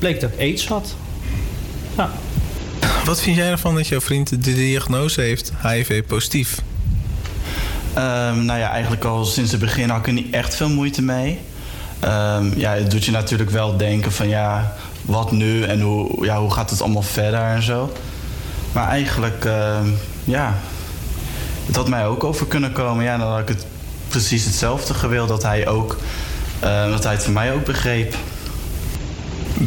bleek dat ik aids had. Ja. Wat vind jij ervan dat jouw vriend de diagnose heeft, HIV-positief? Ehm, nou ja, eigenlijk al sinds het begin had ik er niet echt veel moeite mee. Ehm, ja, het doet je natuurlijk wel denken van ja, wat nu en hoe, ja, hoe gaat het allemaal verder en zo. Maar eigenlijk, ehm, ja, het had mij ook over kunnen komen. Ja, dan had ik het precies hetzelfde gewild dat hij ook, dat hij het voor mij ook begreep.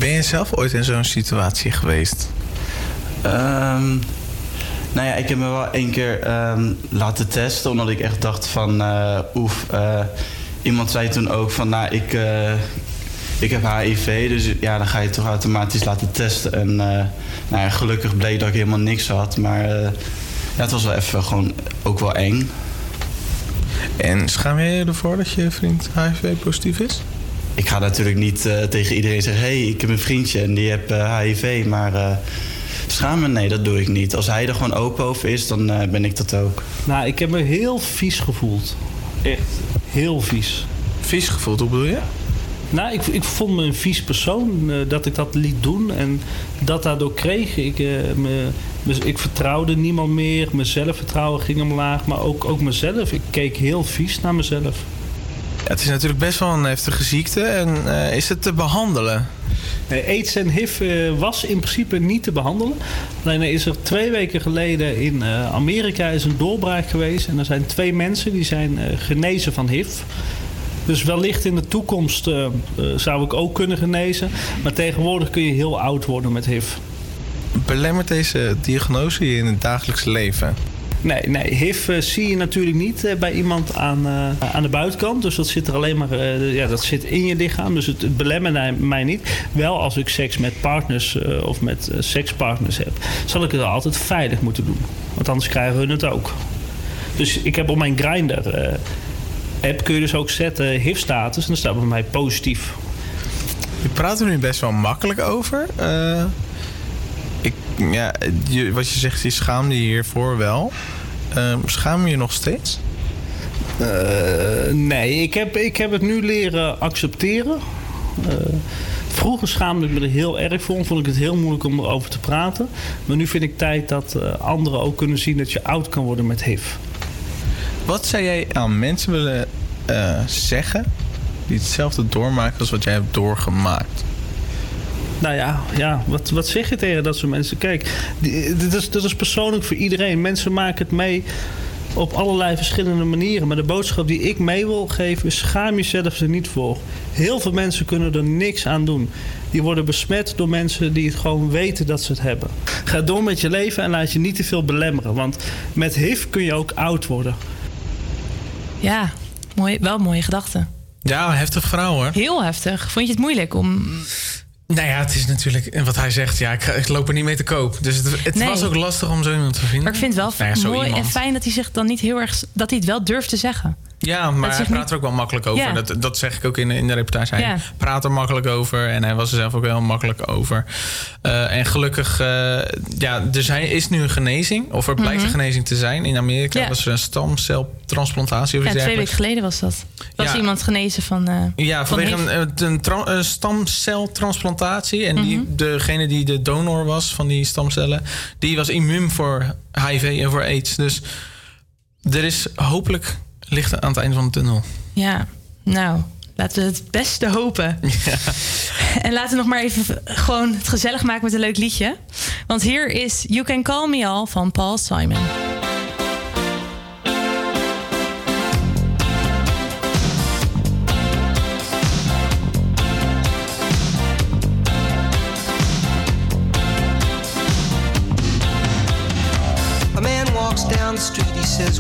Ben je zelf ooit in zo'n situatie geweest? Um, nou ja, ik heb me wel één keer um, laten testen, omdat ik echt dacht van, uh, oef, uh, iemand zei toen ook van, nou, ik, uh, ik heb HIV, dus ja, dan ga je toch automatisch laten testen. En nou ja, gelukkig bleek dat ik helemaal niks had, maar ja, het was wel even gewoon ook wel eng. En schaam jij je ervoor dat je vriend HIV-positief is? Ik ga natuurlijk niet tegen iedereen zeggen, hé, hey, ik heb een vriendje en die heeft HIV, maar Schamen? Nee, dat doe ik niet. Als hij er gewoon open over is, dan uh, ben ik dat ook. Nou, ik heb me heel vies gevoeld. Echt heel vies. Vies gevoeld, hoe bedoel je? Nou, ik, ik vond me een vies persoon uh, dat ik dat liet doen. En dat daardoor kreeg ik... Uh, me, me, ik vertrouwde niemand meer. Mijn zelfvertrouwen ging omlaag. Maar ook, ook mezelf. Ik keek heel vies naar mezelf. Ja, het is natuurlijk best wel een heftige ziekte. En uh, is het te behandelen? Nee, AIDS en HIV uh, was in principe niet te behandelen. Alleen is er twee weken geleden in uh, Amerika is een doorbraak geweest. En er zijn twee mensen die zijn genezen van HIV. Dus wellicht in de toekomst zou ik ook kunnen genezen. Maar tegenwoordig kun je heel oud worden met HIV. Belemmert deze diagnose je in het dagelijks leven? Nee, nee. HIV uh, zie je natuurlijk niet uh, bij iemand aan, uh, aan de buitenkant. Dus dat zit er alleen maar ja, dat zit in je lichaam. Dus het, het belemmert mij niet. Wel als ik seks met partners of met sekspartners heb, zal ik het altijd veilig moeten doen. Want anders krijgen we het ook. Dus ik heb op mijn grinder app kun je dus ook zetten HIV-status. En dan staat bij mij positief. Je praat er nu best wel makkelijk over ja, je, wat je zegt, je schaamde je hiervoor wel. Uh, schaam je je nog steeds? Uh, nee, ik heb, ik heb het nu leren accepteren. Uh, vroeger schaamde ik me er heel erg voor. Vond ik het heel moeilijk om erover te praten. Maar nu vind ik tijd dat uh, anderen ook kunnen zien dat je oud kan worden met HIV. Wat zou jij aan mensen willen zeggen die hetzelfde doormaken als wat jij hebt doorgemaakt? Nou ja, ja wat, wat zeg je tegen dat soort mensen? Kijk, dit is, dit is persoonlijk voor iedereen. Mensen maken het mee op allerlei verschillende manieren. Maar de boodschap die ik mee wil geven is: schaam jezelf er niet voor. Heel veel mensen kunnen er niks aan doen. Die worden besmet door mensen die het gewoon weten dat ze het hebben. Ga door met je leven en laat je niet te veel belemmeren. Want met HIV kun je ook oud worden. Ja, mooi, wel mooie gedachten. Ja, heftig verhaal hoor. Heel heftig. Vond je het moeilijk om nou ja, het is natuurlijk wat hij zegt. Ja, ik, ik loop er niet mee te koop. Dus het, het was ook lastig om zo iemand te vinden. Maar ik vind het wel nou ja, mooi iemand. en fijn dat hij zich dan niet heel erg. dat hij het wel durft te zeggen. Ja, maar hij praat er ook wel makkelijk over. Ja. Dat, dat zeg ik ook in, in de reportage. Hij ja. praat er makkelijk over en hij was er zelf ook heel makkelijk over. Uh, en gelukkig, uh, ja, dus hij is nu een genezing. Of er blijkt mm -hmm. een genezing te zijn. In Amerika ja. was er een stamceltransplantatie. Of ja, twee weken geleden was dat. Was iemand genezen van. Uh, ja, vanwege van een, een, stamceltransplantatie. En die, mm -hmm. degene die de donor was van die stamcellen, die was immuun voor HIV en voor AIDS. Dus er is hopelijk licht aan het einde van de tunnel. Ja, nou, laten we het beste hopen. Ja. En laten we nog maar even gewoon het gezellig maken met een leuk liedje. Want hier is You Can Call Me All van Paul Simon.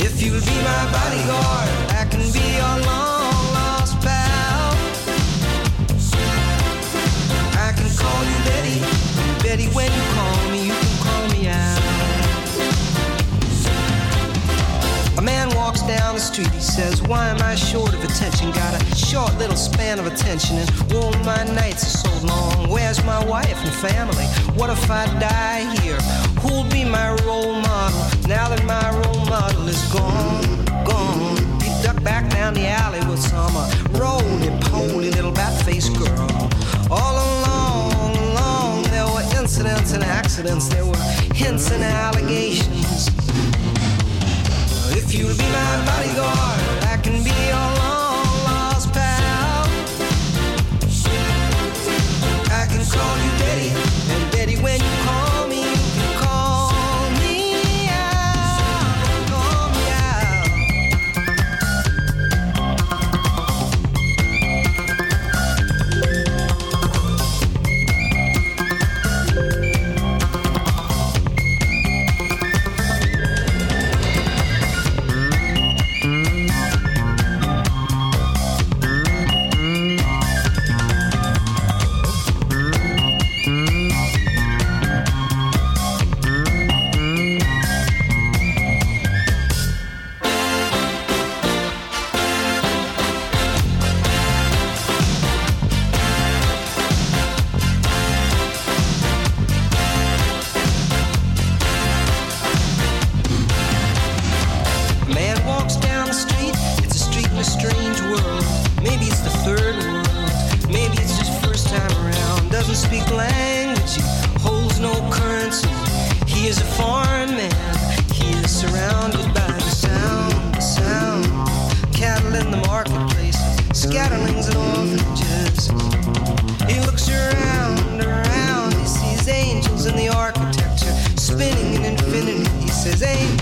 If you'll be my bodyguard, I can be your long lost pal. I can call you Betty, Betty when you call me, you can call me out. A man walks down the street, he says, Why am I short of attention? Got a short little span of attention, and whoa, my nights are so long. Where's my wife and family? What if I die here? Who'll be my role model now that my role model is gone? Gone. He ducked back down the alley with some uh, roly-poly little bat-faced girl. All along, along, there were incidents and accidents. There were hints and allegations. If you'll be my bodyguard, I can be your long lost pal. I can call you Daddy, infinity. He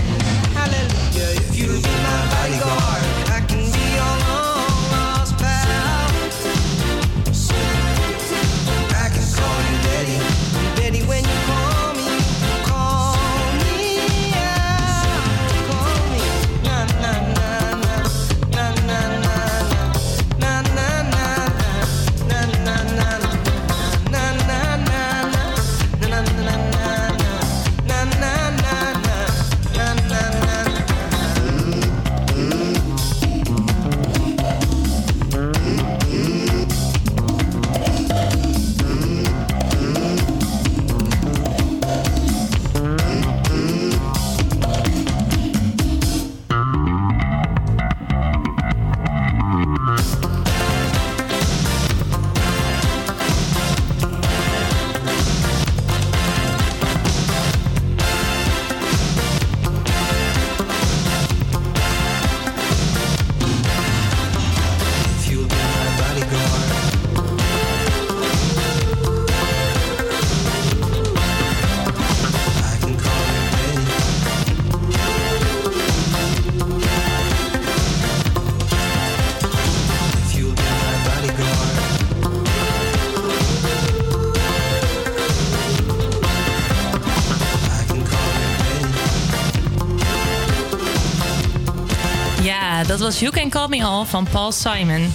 dat was You Can Call Me All van Paul Simon.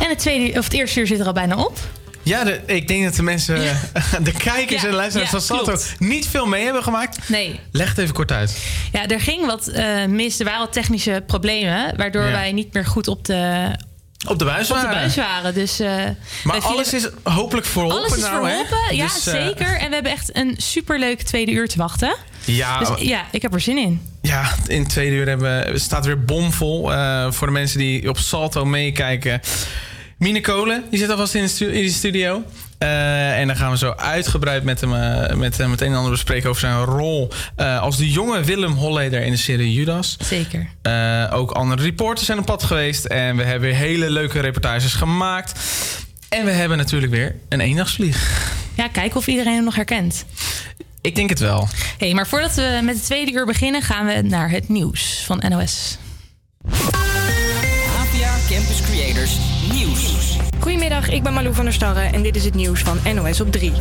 En het, tweede, of het eerste uur zit er al bijna op. Ja, de, ik denk dat de mensen, de kijkers Ja, en luisteraars ja, van Salto niet veel mee hebben gemaakt. Nee. Leg het even kort uit. Ja, er ging wat eh, mis. Er waren wat technische problemen. Waardoor wij niet meer goed op de, Op de buis op de waren. buis waren. Dus, eh, Maar vielen- alles is hopelijk verholpen alles is nou, verholpen. Ja, Dus, eh, zeker. En we hebben echt een superleuk tweede uur te wachten. Ja, Dus ja, ik heb er zin in. Ja, in tweede uur hebben, staat weer bomvol. eh, voor de mensen die op Salto meekijken. Mine Kolen, die zit alvast in de, stu- in de studio. Eh, en dan gaan we zo uitgebreid met hem, eh, met hem het een en ander bespreken over zijn rol als de jonge Willem Holleder in de serie Judas. Zeker. Ook andere reporters zijn op pad geweest. En we hebben weer hele leuke reportages gemaakt. En we hebben natuurlijk weer een eendagsvlieg. Ja, kijken of iedereen hem nog herkent. Ik denk het wel. hey, maar voordat we met het tweede uur beginnen... gaan we naar het nieuws van NOS. APA Campus Creators Nieuws. Goedemiddag, ik ben Malou van der Starre en dit is het nieuws van NOS op 3.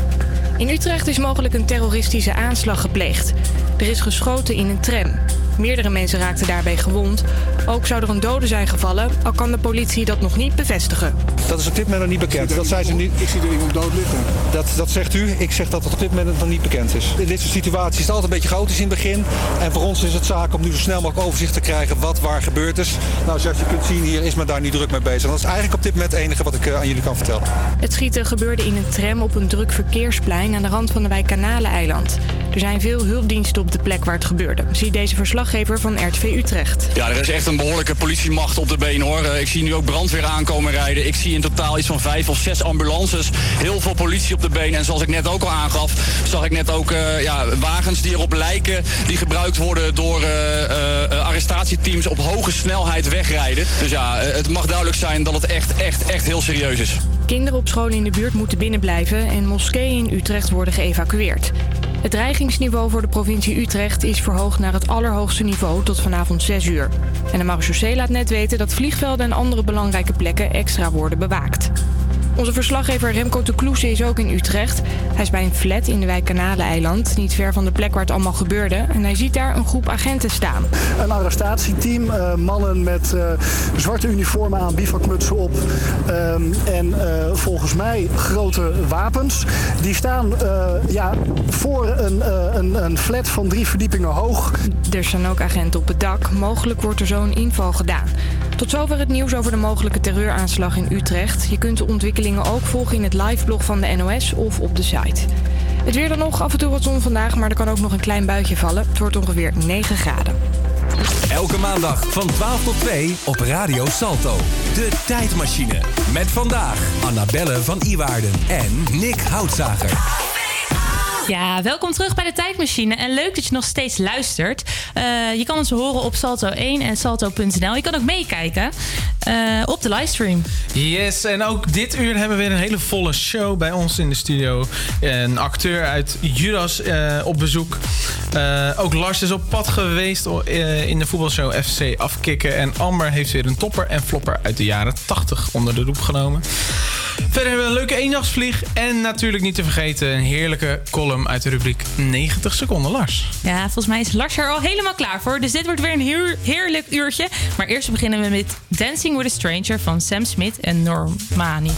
In Utrecht is mogelijk een terroristische aanslag gepleegd. Er is geschoten in een tram. Meerdere mensen raakten daarbij gewond. Ook zou er een dode zijn gevallen, al kan de politie dat nog niet bevestigen. Dat is op dit moment nog niet bekend. Dat zijn ze niet... Ik zie er iemand dood liggen. Dat, dat zegt u. Ik zeg dat het op dit moment nog niet bekend is. In dit soort situaties is het altijd een beetje chaotisch in het begin. En voor ons is het zaak om nu zo snel mogelijk overzicht te krijgen wat waar gebeurd is. Nou, zoals je kunt zien hier is men daar niet druk mee bezig. Dat is eigenlijk op dit moment het enige wat ik aan jullie kan vertellen. Het schieten gebeurde in een tram op een druk verkeersplein aan de rand van de wijk Kanaleneiland. Er zijn veel hulpdiensten op de plek waar het gebeurde. Zie deze verslaggever van RTV Utrecht. Ja, er is echt een behoorlijke politiemacht op de been hoor. Ik zie nu ook brandweer aankomen rijden. Ik zie in totaal iets van vijf of zes ambulances. Heel veel politie op de been. En zoals ik net ook al aangaf, zag ik net ook uh, ja, wagens die erop lijken. Die gebruikt worden door uh, arrestatieteams op hoge snelheid wegrijden. Dus ja, het mag duidelijk zijn dat het echt, echt, echt heel serieus is. Kinderen op scholen in de buurt moeten binnenblijven en moskeeën in Utrecht worden geëvacueerd. Het dreigingsniveau voor de provincie Utrecht is verhoogd naar het allerhoogste niveau tot vanavond 6 uur. En de marechaussee laat net weten dat vliegvelden en andere belangrijke plekken extra worden bewaakt. Onze verslaggever Remco de Kloese is ook in Utrecht. Hij is bij een flat in de wijk Kanaleneiland, niet ver van de plek waar het allemaal gebeurde. En hij ziet daar een groep agenten staan. Een arrestatieteam, uh, mannen met uh, zwarte uniformen aan, bivakmutsen op. Um, en uh, volgens mij grote wapens. Die staan ja, voor een, een, een flat van drie verdiepingen hoog. Er staan ook agenten op het dak. Mogelijk wordt er zo'n inval gedaan. Tot zover het nieuws over de mogelijke terreuraanslag in Utrecht. Je kunt de ontwikkelingen ook volgen in het liveblog van de NOS of op de site. Het weer dan nog, af en toe wat zon vandaag, maar er kan ook nog een klein buitje vallen. Het wordt ongeveer 9 graden. Elke maandag van 12 tot 2 op Radio Salto. De tijdmachine. Met vandaag Annabelle van Iwaarden en Nick Houtzager. Ja, welkom terug bij de Tijdmachine. En leuk dat je nog steeds luistert. Uh, je kan ons horen op Salto 1 en salto.nl. Je kan ook meekijken uh, op de livestream. Yes, en ook dit uur hebben we weer een hele volle show bij ons in de studio. Een acteur uit Judas uh, op bezoek. ook Lars is op pad geweest in de voetbalshow FC Afkikken. En Amber heeft weer een topper en flopper uit de jaren 80 onder de roep genomen. Verder hebben we een leuke eendagsvlieg. En natuurlijk niet te vergeten een heerlijke column uit de rubriek 90 seconden Lars. Ja, volgens mij is Lars er al helemaal klaar voor. Dus dit wordt weer een heerlijk uurtje. Maar eerst beginnen we met Dancing with a Stranger van Sam Smith en Normani.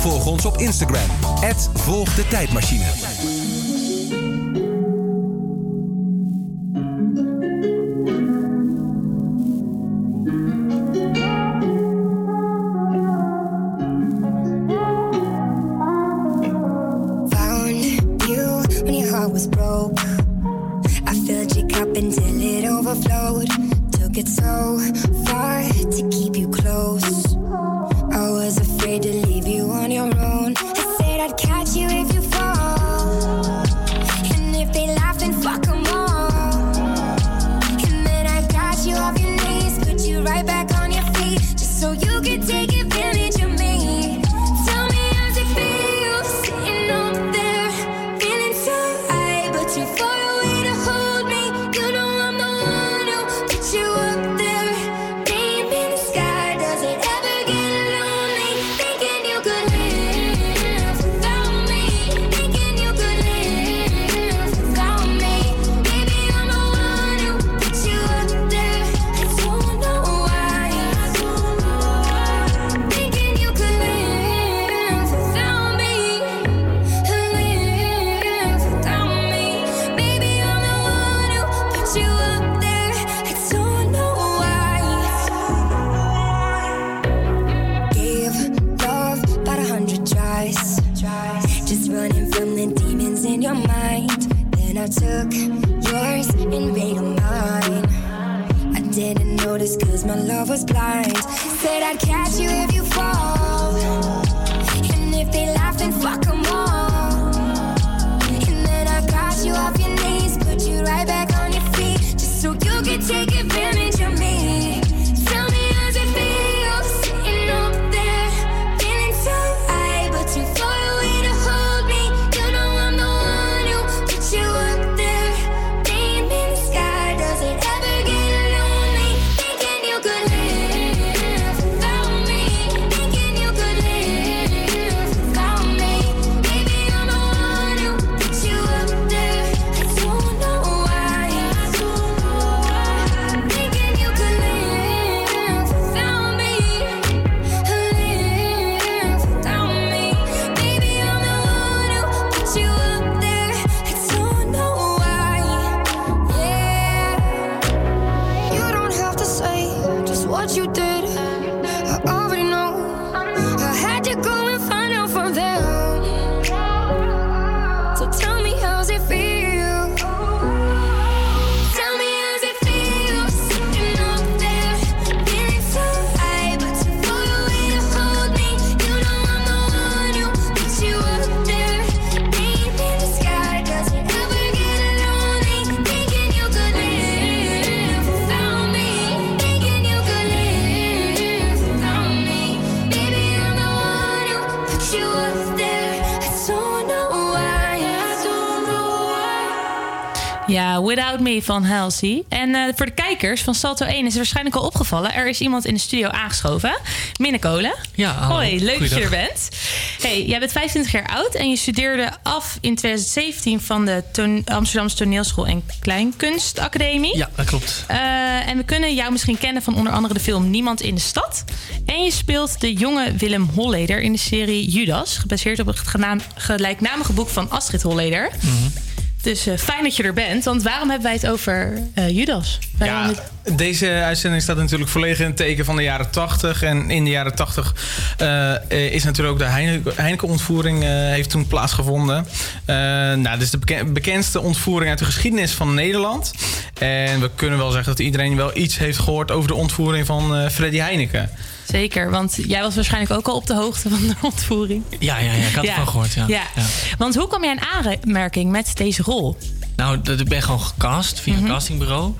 Volg ons op Instagram. Volg de Tijdmachine. Van Halsey. En uh, voor de kijkers van Salto 1 is het waarschijnlijk al opgevallen. Er is iemand in de studio aangeschoven. Minne Kolen. Ja, Hoi, leuk dat je er bent. Hey, jij bent 25 jaar oud en je studeerde af in 2017 van de Amsterdamse Toneelschool en Kleinkunstacademie. Ja, dat klopt. Uh, en we kunnen jou misschien kennen van onder andere de film Niemand in de Stad. En je speelt de jonge Willem Holleder in de serie Judas, gebaseerd op het gelijknamige boek van Astrid Holleder. Mm dus uh, fijn dat je er bent. Want waarom hebben wij het over uh, Judas? Ja, deze uitzending staat natuurlijk volledig in het teken van de jaren 80. En in de jaren 80 uh, eh, is natuurlijk ook de Heineken-ontvoering heeft toen plaatsgevonden. nou, dit is de beken bekendste ontvoering uit de geschiedenis van Nederland. En we kunnen wel zeggen dat iedereen wel iets heeft gehoord over de ontvoering van Freddy Heineken. Zeker, want jij was waarschijnlijk ook al op de hoogte van de ontvoering. Ja, ja, ja ik had het van gehoord. Ja. Ja. Want hoe kwam jij in aanmerking met deze rol? Nou, ik ben gewoon gecast via een mhm. castingbureau.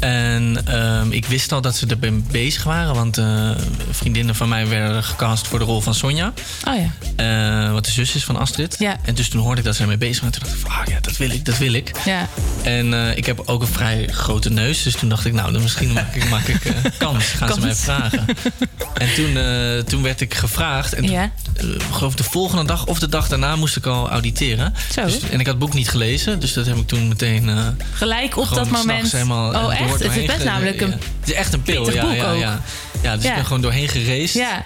En ehm, ik wist al dat ze er bezig waren, want uh, vriendinnen van mij werden gecast voor de rol van Sonja. Oh ja. Uh, wat de zus is van Astrid. Ja. En dus toen hoorde ik dat ze ermee bezig waren. Toen dacht ik van, ah ja, dat wil ik, dat wil ik. Ja. En uh, ik heb ook een vrij grote neus. Dus toen dacht ik, nou, dan misschien maak ik, maak ik kans. Gaan kans. ze mij vragen. en toen, toen werd ik gevraagd. En ja. geloof de volgende dag of de dag daarna moest ik al auditeren. Zo. Dus, en ik had het boek niet gelezen. Dus dat heb ik toen meteen... Gelijk op dat moment. Helemaal, oh, echt? Het is best namelijk een. Het is echt een pil, ja, ja, ja. Ja, dus ik ben gewoon doorheen gereisd. Ja.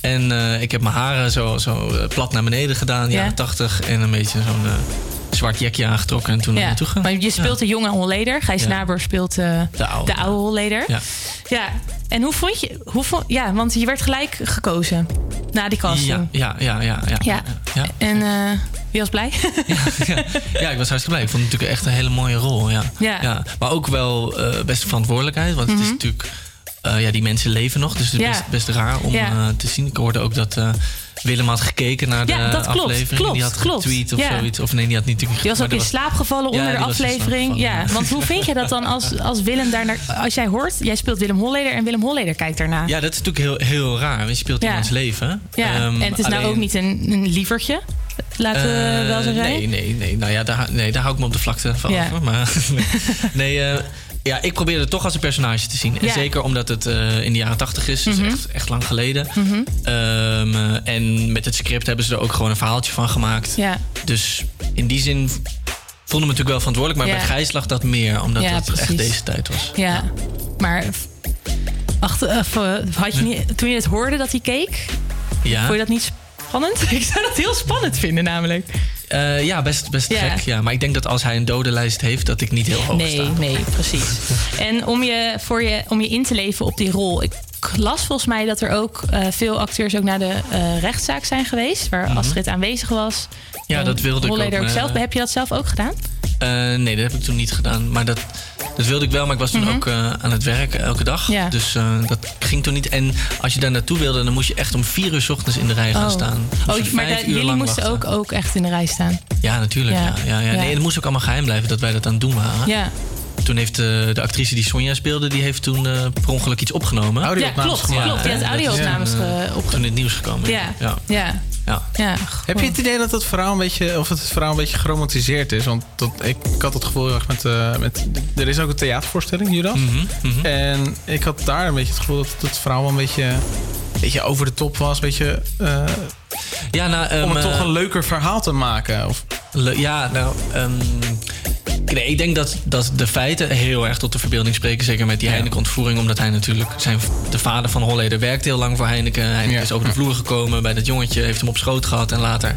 En uh, ik heb mijn haren zo, zo plat naar beneden gedaan, jaren 80. En een beetje zo'n uh, zwart jekje aangetrokken en toen ja. naar naartoe gegaan. Maar je speelt de jonge Holleder. Gijs ja. Naber speelt uh, de oude, de oude Holleder. Ja. ja. En hoe vond je... Hoe vond, ja, want je werd gelijk gekozen na die casting. Ja, ja, ja. ja, ja, ja. En was blij? ja, ja, ja, ik was hartstikke blij. Ik vond het natuurlijk echt een hele mooie rol. Ja. Ja. Maar ook wel uh, best verantwoordelijkheid. Want mm -hmm. het is natuurlijk... Uh, ja, die mensen leven nog. Dus het is Ja. best, best raar om Ja. uh, te zien. Ik hoorde ook dat uh, Willem had gekeken naar de Ja, dat klopt, aflevering. klopt, die had klopt. getweet of zoiets. Of nee, die had niet natuurlijk Die was ook in slaap gevallen onder de aflevering. Ja, want hoe vind je dat dan als, als Willem daar naar... Als jij hoort, jij speelt Willem Holleder en Willem Holleder kijkt daarna. Ja, dat is natuurlijk heel, heel raar. Want je speelt iemands leven. Ja, Ehm, en het is nou ook niet een, een lievertje. Laten we Eh, wel zo zijn. Nee, nee, nee. Nou ja, daar, nee, daar hou ik me op de vlakte van. Ja. af, Maar, nee, eh, ja, ik probeerde het toch als een personage te zien. En Ja. zeker omdat het eh, in de jaren tachtig is. Dus Mhm. echt, echt lang geleden. Mhm. Ehm, eh, en met het script hebben ze er ook gewoon een verhaaltje van gemaakt. Ja. Dus in die zin voelde me natuurlijk wel verantwoordelijk. Maar Ja. bij Gijs lag dat meer. Omdat het echt deze tijd was. Ja, maar... Of, had je niet, toen je het hoorde dat hij keek, Ja. vond je dat niet spannend? Ik zou dat heel spannend vinden namelijk. Eh, ja, best, best Ja. gek. Ja. Maar ik denk dat als hij een dodenlijst heeft, dat ik niet heel hoog Nee, sta. nee, precies. En om je, voor je, om je in te leven op die rol. Ik las volgens mij dat er ook eh, veel acteurs ook naar de eh, rechtszaak zijn geweest. Waar Mhm. Astrid aanwezig was. Ja, dat wilde ik ook, ook zelf. Heb je dat zelf ook gedaan? Nee, dat heb ik toen niet gedaan. Maar dat, dat wilde ik wel, maar ik was toen Mhm. ook eh, aan het werk elke dag. Ja. Dus eh, dat ging toen niet. En als je daar naartoe wilde, dan moest je echt om vier uur 's ochtends in de rij gaan Oh. staan. Oh, maar da- jullie moesten ook, ook echt in de rij staan. Ja, natuurlijk. Ja. Ja. Ja, ja. Ja. Nee, het moest ook allemaal geheim blijven dat wij dat aan het doen waren. Ja, Toen heeft eh, de actrice die Sonja speelde, die heeft toen eh, per ongeluk iets opgenomen. Ja, klopt, klopt. Die had audio-opnames toen, eh, ge- opgenomen. Toen in het nieuws gekomen. Ja, ja. ja. ja. ja. Heb je het idee dat het verhaal een beetje, of het verhaal een beetje geromantiseerd is? Want dat, ik, ik had het gevoel heel erg met, eh, met. Er is ook een theatervoorstelling, Judas. Mhm, En ik had daar een beetje het gevoel dat het verhaal wel een beetje, een beetje over de top was. Een beetje. eh, Ja, nou, om ehm, het toch eh, een leuker verhaal te maken. Of, Le- Ja, nou, ehm, nee, ik denk dat, dat de feiten heel erg tot de verbeelding spreken. Zeker met die Heineken-ontvoering. Omdat hij natuurlijk, zijn, de vader van Holleder werkte heel lang voor Heineken. Heineken is over de vloer gekomen bij dat jongetje, heeft hem op schoot gehad. En later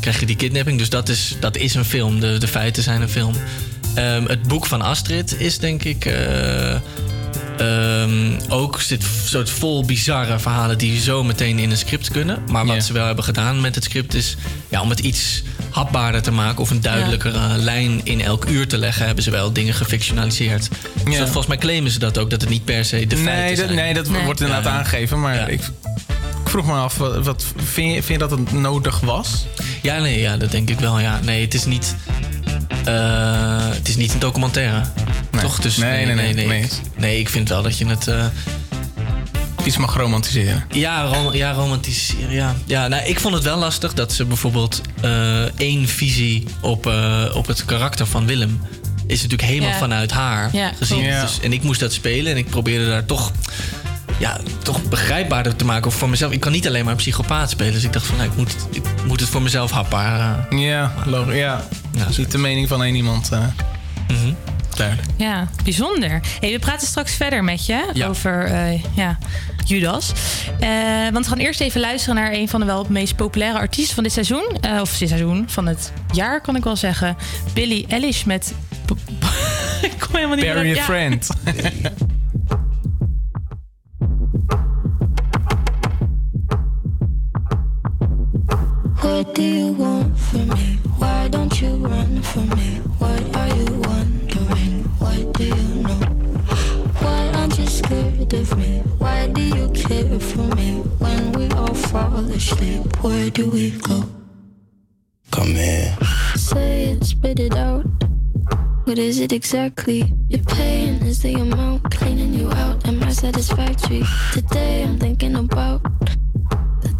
krijg je die kidnapping. Dus dat is, dat is een film. De, de feiten zijn een film. Ehm, het boek van Astrid is denk ik... eh, Ehm, ook zit soort vol bizarre verhalen die zo meteen in een script kunnen. Maar wat ze wel hebben gedaan met het script is ja, om het iets hapbaarder te maken of een duidelijkere lijn in elk uur te leggen, hebben ze wel dingen gefictionaliseerd. Dus dat, volgens mij claimen ze dat ook, dat het niet per se de feiten nee, dat, zijn. nee, dat wordt inderdaad Ja. aangegeven. Maar ik, ik vroeg me af, wat, wat- vind, je, vind je dat het nodig was? Ja, nee, ja, dat denk ik wel. Ja. Nee, het is niet. Eh, het is niet een documentaire. Toch? Dus Nee, nee, nee, nee. Nee, nee, ik vind wel dat je het. eh, Iets mag romantiseren. Ja, rom ja romantiseren. Ja. Ja, nou, ik vond het wel lastig dat ze bijvoorbeeld eh, één visie op, eh, op het karakter van Willem. Is natuurlijk helemaal Ja. vanuit haar Ja, gezien. Dus, en ik moest dat spelen en ik probeerde daar toch, ja, toch begrijpbaarder te maken. Of voor mezelf. Ik kan niet alleen maar een psychopaat spelen. Dus ik dacht van, nou, ik, moet, ik moet het voor mezelf hapbaar. eh, Ja, logisch. Ja. Niet de mening van één iemand. eh Mhm. Duidelijk. Ja, bijzonder. Hey, we praten straks verder met je Ja. over eh, ja, Judas. Eh, want we gaan eerst even luisteren naar een van de wel meest populaire artiesten van dit seizoen. Eh, of dit seizoen, van het jaar kan ik wel zeggen. Billie Eilish met... ik kom helemaal niet Bury meer a ja. friend. What do you want from me? Why don't you run from me? What are you wondering? What do you know? Why aren't you scared of me? Why do you care for me? When we all fall asleep, where do we go? Come here. Say it, spit it out. What is it exactly? Your pain is the amount cleaning you out. Am I satisfactory? Today I'm thinking about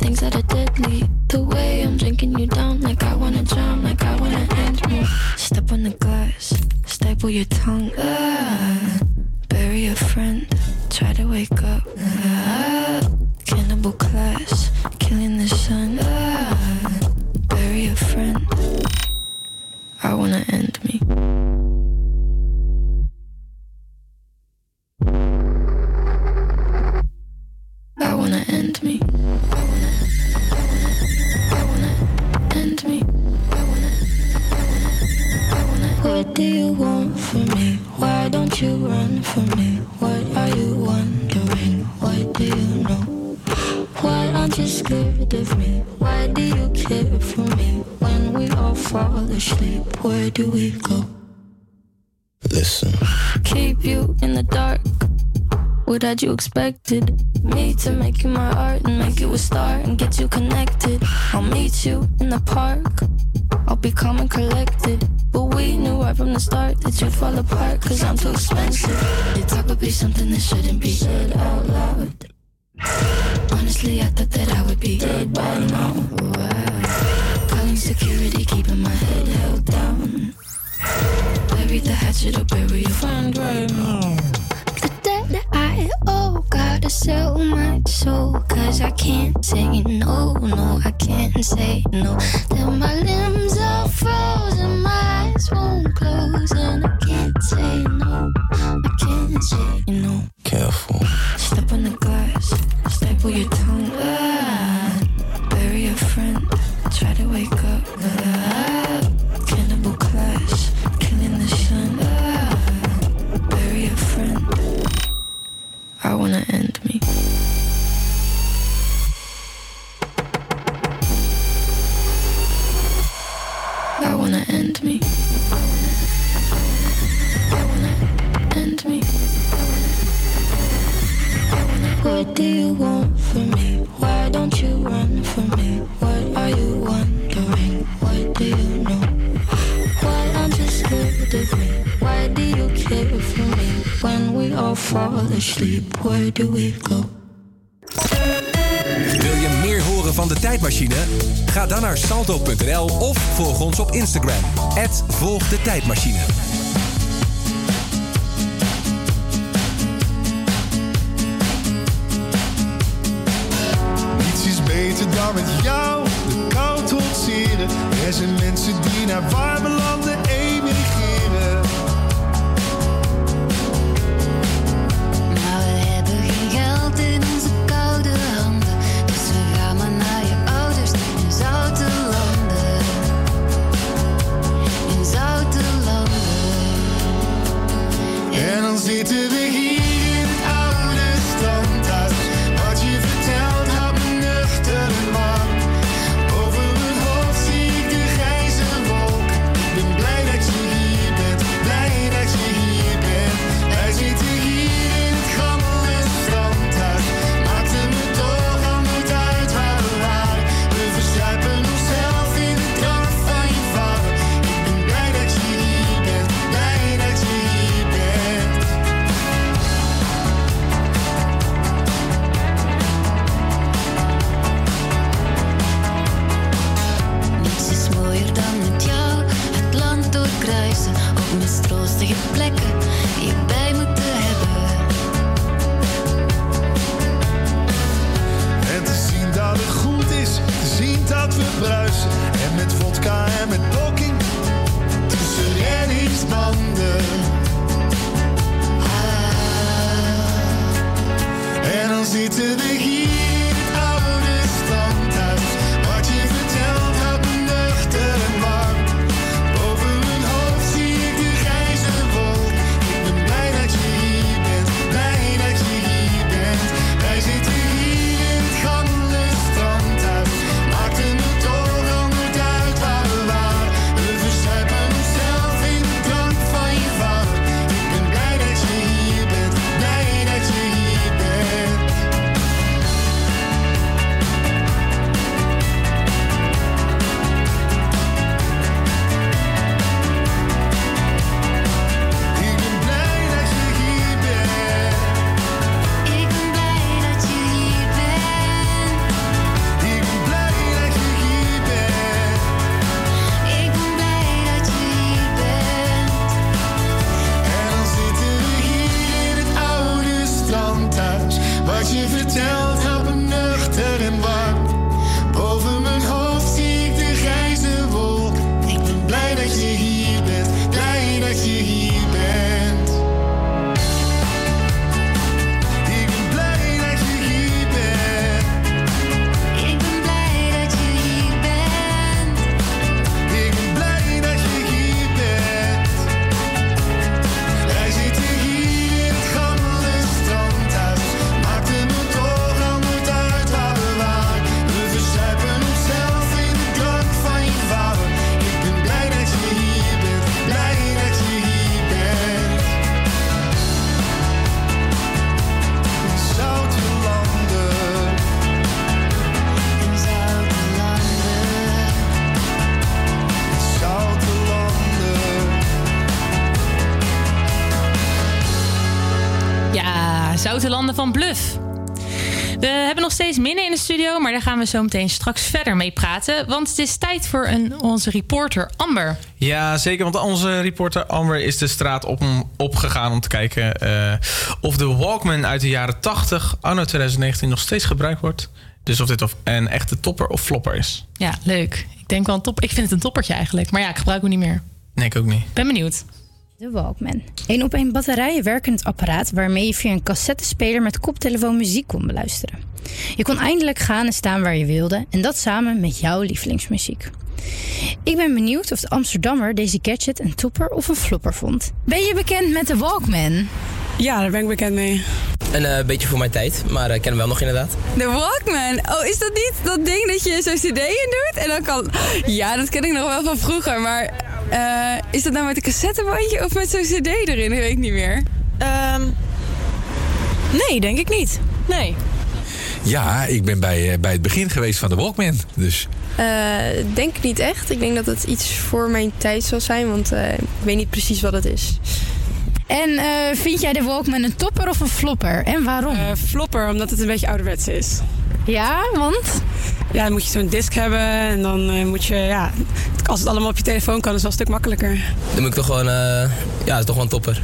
things that are deadly. The way I'm drinking you down, like I wanna drown, like I wanna end me. Step on the glass, staple your tongue. Ah, bury a friend, try to wake up. Ah, cannibal class, killing the sun. Ah, bury a friend. I wanna end me. What do you want from me? Why don't you run from me? What are you wondering? What do you know? Why aren't you scared of me? Why do you care for me? When we all fall asleep, where do we go? Listen. Keep you in the dark. What had you expected? Me to make you my art and make you a star and get you connected. I'll meet you in the park. I'll be calm and collected. But we knew right from the start that you'd fall apart, cause I'm too expensive. Your talk would be something that shouldn't be said out loud. Honestly, I thought that I would be dead by now. Wow. Calling security, keeping my head held down. Bury the hatchet or bury your friend right now. The debt I owe, gotta sell my soul. Cause I can't say no, no, I can't say no. Then my limbs are frozen, my eyes won't close, and I can't say no. I can't say no. Instagram. Volg de tijdmachine. Bluff. We hebben nog steeds Minne in de studio, maar daar gaan we zo meteen straks verder mee praten. Want het is tijd voor een, onze reporter Amber. Ja, zeker. Want onze reporter Amber is de straat op, opgegaan om te kijken uh, of de Walkman uit de jaren 80, anno 2019, nog steeds gebruikt wordt. Dus of dit of een echte topper of flopper is. Ja, leuk. Ik denk wel een top. Ik vind het een toppertje eigenlijk. Maar ja, ik gebruik hem niet meer. Nee, ik ook niet. Ben benieuwd. De Walkman. Een op een batterijen werkend apparaat waarmee je via een cassettespeler met koptelefoon muziek kon beluisteren. Je kon eindelijk gaan en staan waar je wilde en dat samen met jouw lievelingsmuziek. Ik ben benieuwd of de Amsterdammer deze gadget een topper of een flopper vond. Ben je bekend met de Walkman? Ja, daar ben ik bekend mee. Een uh, beetje voor mijn tijd, maar ik uh, ken hem wel nog inderdaad. De Walkman? Oh, is dat niet dat ding dat je zo'n cd in doet? En dan kan... Ja, dat ken ik nog wel van vroeger, maar... Uh, is dat nou met een cassettebandje of met zo'n cd erin? Dat weet ik niet meer. Um, nee, denk ik niet. Nee. Ja, ik ben bij, bij het begin geweest van de Walkman, dus... denk niet echt. Ik denk dat het iets voor mijn tijd zal zijn, want ik weet niet precies wat het is. En uh, vind jij de Walkman een topper of een flopper? En waarom? Uh, flopper, omdat het een beetje ouderwets is. Ja, want? Ja, dan moet je zo'n disc hebben en dan uh, moet je, ja, als het allemaal op je telefoon kan, is het wel een stuk makkelijker. Dan moet ik toch gewoon, ja, het is toch wel een topper.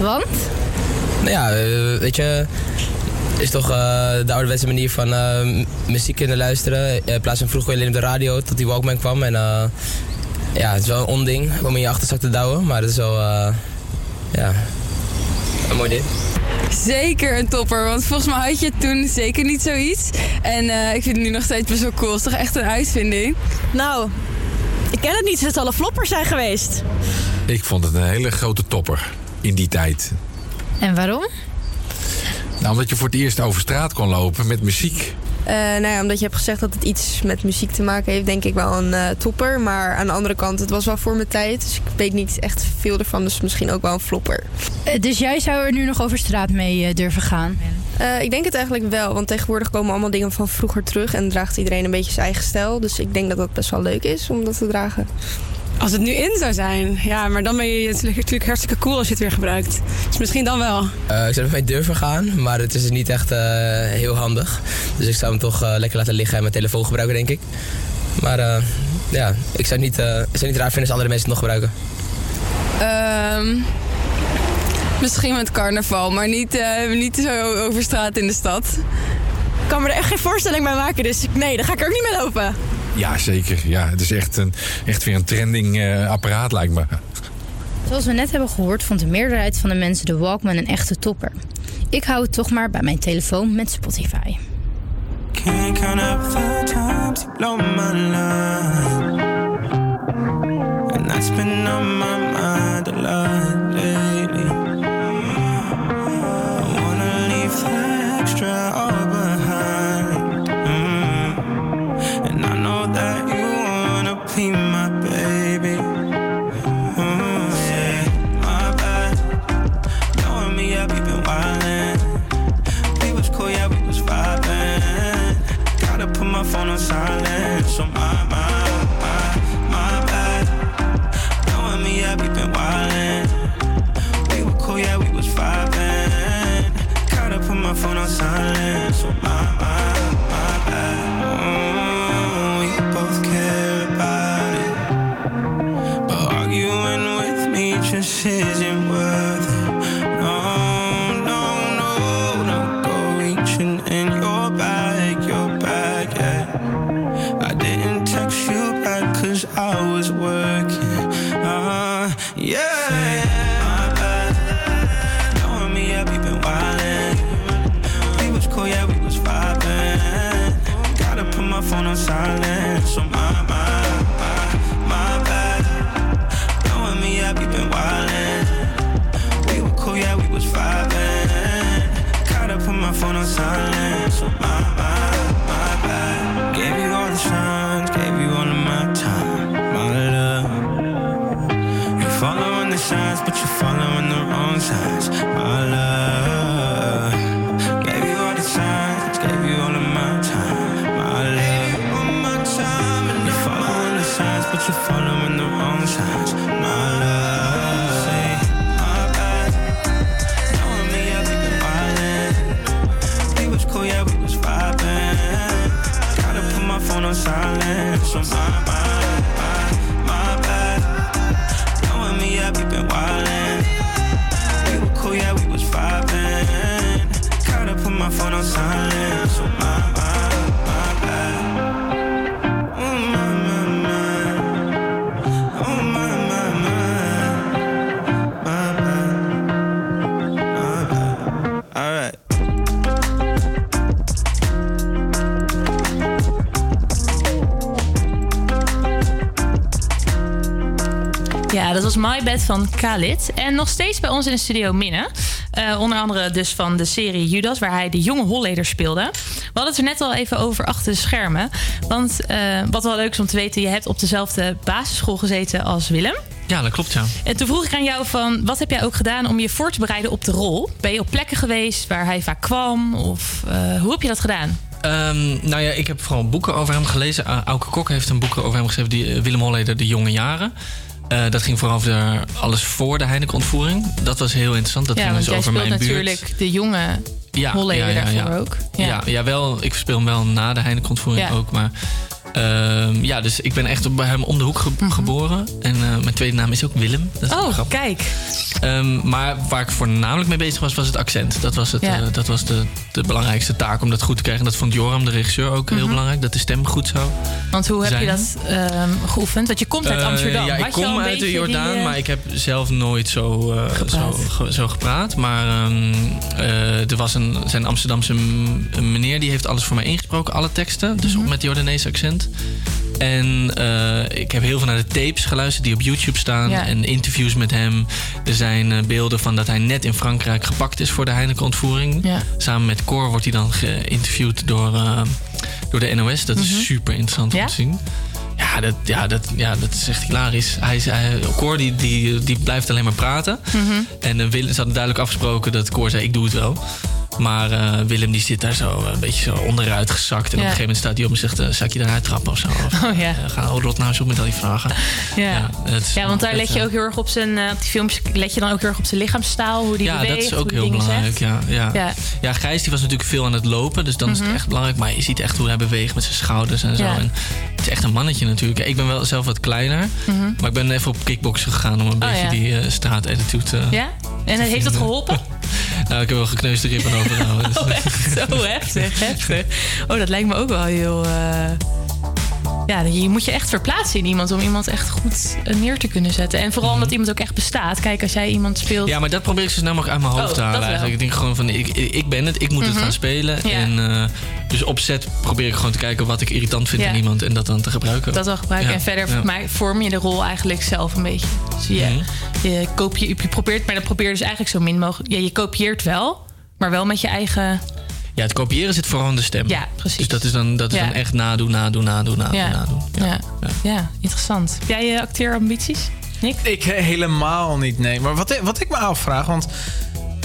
Want? Nou ja, weet je, is toch de ouderwetse manier van muziek kunnen luisteren. In plaats van vroeger alleen op de radio tot die Walkman kwam. En ja, het is wel een onding om in je achterzak te douwen, maar het is wel ja, een mooi ding. Zeker een topper, want volgens mij had je toen zeker niet zoiets. En uh, ik vind het nu nog steeds best wel cool. Het is toch echt een uitvinding? Nou, ik ken het niet. Het zal een flopper zijn geweest. Ik vond het een hele grote topper in die tijd. En waarom? Nou, omdat je voor het eerst over straat kon lopen met muziek. Uh, nou ja, omdat je hebt gezegd dat het iets met muziek te maken heeft, denk ik wel een uh, topper. Maar aan de andere kant, het was wel voor mijn tijd. Dus ik weet niet echt veel ervan. Dus misschien ook wel een flopper. Uh, dus jij zou er nu nog over straat mee durven gaan? ik denk het eigenlijk wel. Want tegenwoordig komen allemaal dingen van vroeger terug. En draagt iedereen een beetje zijn eigen stijl. Dus ik denk dat dat best wel leuk is om dat te dragen. Als het nu in zou zijn, ja, maar dan ben je natuurlijk hartstikke cool als je het weer gebruikt. Dus misschien dan wel. Uh, ik zou er mee durven gaan, maar het is niet echt uh, heel handig. Dus ik zou hem toch uh, lekker laten liggen en mijn telefoon gebruiken, denk ik. Maar ja, ik zou, niet, ik zou niet raar vinden als andere mensen het nog gebruiken. Um, misschien met carnaval, maar niet, niet zo over straat in de stad. Ik kan me er echt geen voorstelling bij maken, dus nee, daar ga ik er ook niet mee lopen. Ja, zeker. Ja, het is echt, een, echt weer een trending uh, apparaat, lijkt me. Zoals we net hebben gehoord, vond de meerderheid van de mensen de Walkman een echte topper. Ik hou het toch maar bij mijn telefoon met Spotify. Can't count up the times you blow my line. And that's been on my mind a lot Bed van Khalid. En nog steeds bij ons in de studio Minne. Eh, onder andere dus van de serie Judas, waar hij de jonge Holleder speelde. We hadden het er net al even over achter de schermen. Want eh, wat wel leuk is om te weten, je hebt op dezelfde basisschool gezeten als Willem. Ja, dat klopt, ja. En toen vroeg ik aan jou van, wat heb jij ook gedaan om je voor te bereiden op de rol? Ben je op plekken geweest waar hij vaak kwam? Of eh, hoe heb je dat gedaan? Ehm, nou ja, ik heb vooral boeken over hem gelezen. Auke Kok heeft een boek over hem geschreven, die, Willem Holleder, De Jonge Jaren. Eh, dat ging vooral over alles voor de Heineken-ontvoering. Dat was heel interessant. Dat ja, ging dus over mijn buurt. natuurlijk de jonge Holleder daarvoor ook. Ja. Ja, wel, ik speel hem wel na de Heineken-ontvoering Ja. ook. Maar ehm, ja, dus ik ben echt bij hem om de hoek ge- geboren. En eh, mijn tweede naam is ook Willem. Dat is Mhm. Oh, kijk. Ehm, maar waar ik voornamelijk mee bezig was, was het accent. Dat was, het, Ja. eh, dat was de, de belangrijkste taak om dat goed te krijgen. Dat vond Joram, de regisseur, ook heel Mhm. belangrijk. Dat de stem goed zou Want hoe heb je dat ehm, geoefend? Want je komt uit Eh, Amsterdam. ja, ik Had kom uit de Jordaan, die, maar ik heb zelf nooit zo, eh, zo, zo gepraat. Maar er was een, zijn Amsterdamse meneer die heeft alles voor mij ingesproken, alle teksten. Dus Mhm. ook met Jordaanese accent. En eh, ik heb heel veel naar de tapes geluisterd die op YouTube staan. Ja. En interviews met hem. Er zijn eh, beelden van dat hij net in Frankrijk gepakt is voor de Heineken-ontvoering. Ja. Samen met Cor wordt hij dan geïnterviewd door, eh, door de NOS. Dat Mhm. is super interessant om te zien. Ja, dat, ja, dat, ja, dat is echt hilarisch. Hij, hij, Cor die, die, die blijft alleen maar praten. Mhm. En uh, Willem, ze hadden duidelijk afgesproken dat Cor zei, ik doe het wel. Maar eh, Willem die zit daar zo een beetje zo onderuit gezakt. En op Ja. een gegeven moment staat hij op en zegt, eh, zou ik je eruit trappen of zo? Of, Oh ja. eh, ga rot nou op met al die vragen. Ja. Ja, want daar let je eh, ook heel erg op zijn, eh, op die filmpjes let je dan ook heel erg op zijn lichaamstaal, hoe die ja, beweegt, dat is ook heel belangrijk. Ja, ja. Ja. Ja. Gijs die was natuurlijk veel aan het lopen, dus dan is Mhm. het echt belangrijk. Maar je ziet echt hoe hij beweegt met zijn schouders en zo. Ja. En het is echt een mannetje natuurlijk. Ik ben wel zelf wat kleiner, Mhm. maar ik ben even op kickboksen gegaan om een Oh, beetje ja. die eh straatattitude te... Ja? En heeft dat geholpen? Nou, ik heb wel gekneusde ribben overgehouden. Dus- Oh, echt? Zo heftig, heftig. Oh, dat lijkt me ook wel heel... eh, Ja, je moet je echt verplaatsen in iemand om iemand echt goed eh, neer te kunnen zetten. En vooral omdat iemand ook echt bestaat. Kijk, als jij iemand speelt... Ja, maar dat probeer ik zo snel mogelijk uit mijn hoofd Oh, te halen wel. eigenlijk. Ik denk gewoon van, ik, ik ben het, ik moet Mhm. het gaan spelen. Ja. En eh, dus opzet probeer ik gewoon te kijken wat ik irritant vind Ja. in iemand. En dat dan te gebruiken. Dat wel gebruiken. Ja, En verder maar vorm je de rol eigenlijk zelf een beetje. Dus je, Mhm. je, kopie, je probeert, maar dan probeer je dus eigenlijk zo min mogelijk... Ja, je kopieert wel, maar wel met je eigen... Ja, het kopiëren zit vooral in de stem. Ja, precies. Dus dat is dan, dat is Ja. dan echt nadoen, nadoen, nadoen, nadoen, Ja. nadoen. Ja. Ja. interessant. Heb jij je acteerambities, Nick? Ik eh, helemaal niet, nee. Maar wat, wat ik me afvraag, want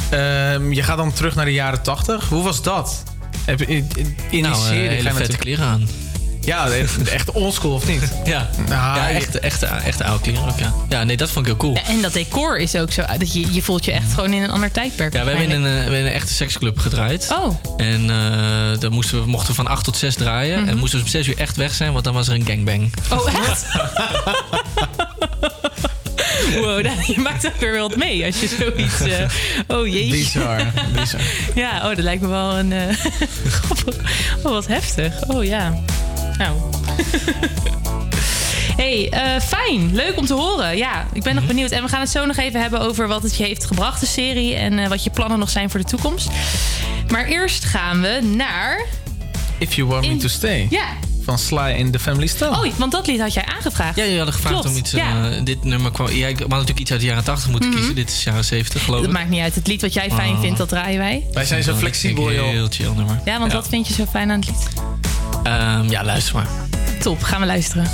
ehm, je gaat dan terug naar de jaren tachtig. Hoe was dat? Heb, je- in, in die Nou, eh, serie hele ga je vette natuurlijk- kleren aan. Ja, echt- echt oldschool of niet? Ja, Nou, ja echt, echt, echt oude kleren ook, ja. Ja, nee, dat vond ik heel cool. Ja, en dat decor is ook zo... Dat je, je voelt je echt gewoon in een ander tijdperk. Ja, we hebben in een, eigenlijk. we hebben in een echte seksclub gedraaid. Oh. En eh dan moesten we, mochten we van 8 tot 6 draaien. Mhm. En moesten we om 6 uur echt weg zijn, want dan was er een gangbang. Oh, echt? wow, je maakt ook weer wel wat mee als je zoiets... eh, oh jeetje. Bizar, bizar. Ja, oh, dat lijkt me wel een... eh, oh, wat heftig. Oh ja. Nou. hey, eh, fijn. Leuk om te horen. Ja, ik ben nog benieuwd. En we gaan het zo nog even hebben over wat het je heeft gebracht, de serie. En eh, wat je plannen nog zijn voor de toekomst. Maar eerst gaan we naar... If You Want Me To Stay. Ja. Van Sly in The Family Stone. Oh, want dat lied had jij aangevraagd. Ja, je had gevraagd Klopt, om iets. ja. eh, dit nummer kwam. Ja, ik had natuurlijk iets uit de jaren 80 moeten Mhm. kiezen. Dit is jaren 70, geloof Dat ik. maakt niet uit. Het lied wat jij fijn Oh. vindt, dat draaien wij. Wij zijn zo Dat flexibel, joh. Heel chill nummer. Ja, want wat vind je zo fijn aan het lied? Ehm, ja, luister maar. Top, gaan we luisteren.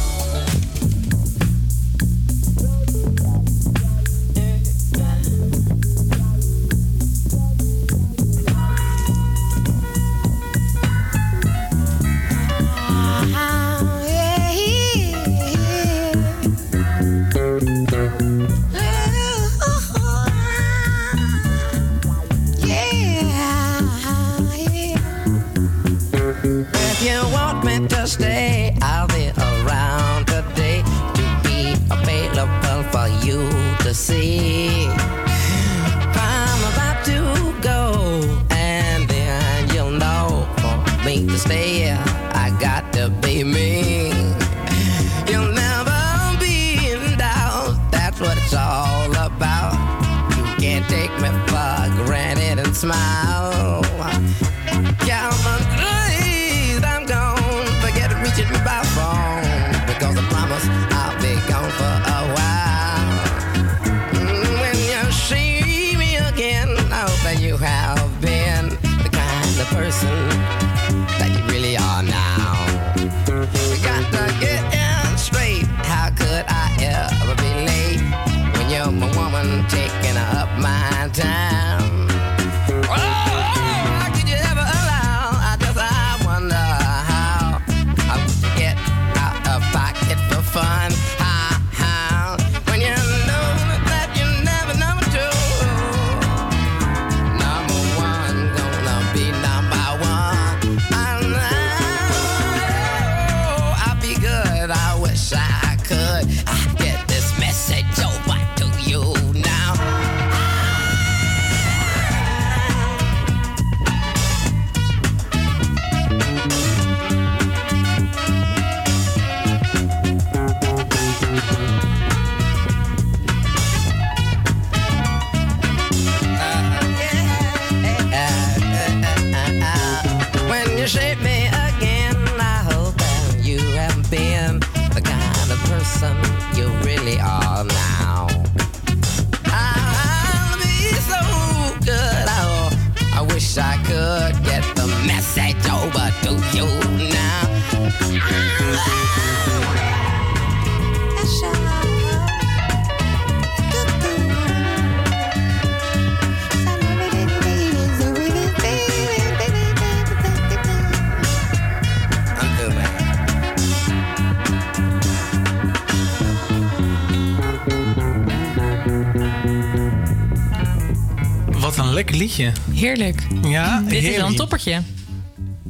Heerlijk. Ja, Dit is wel een toppertje.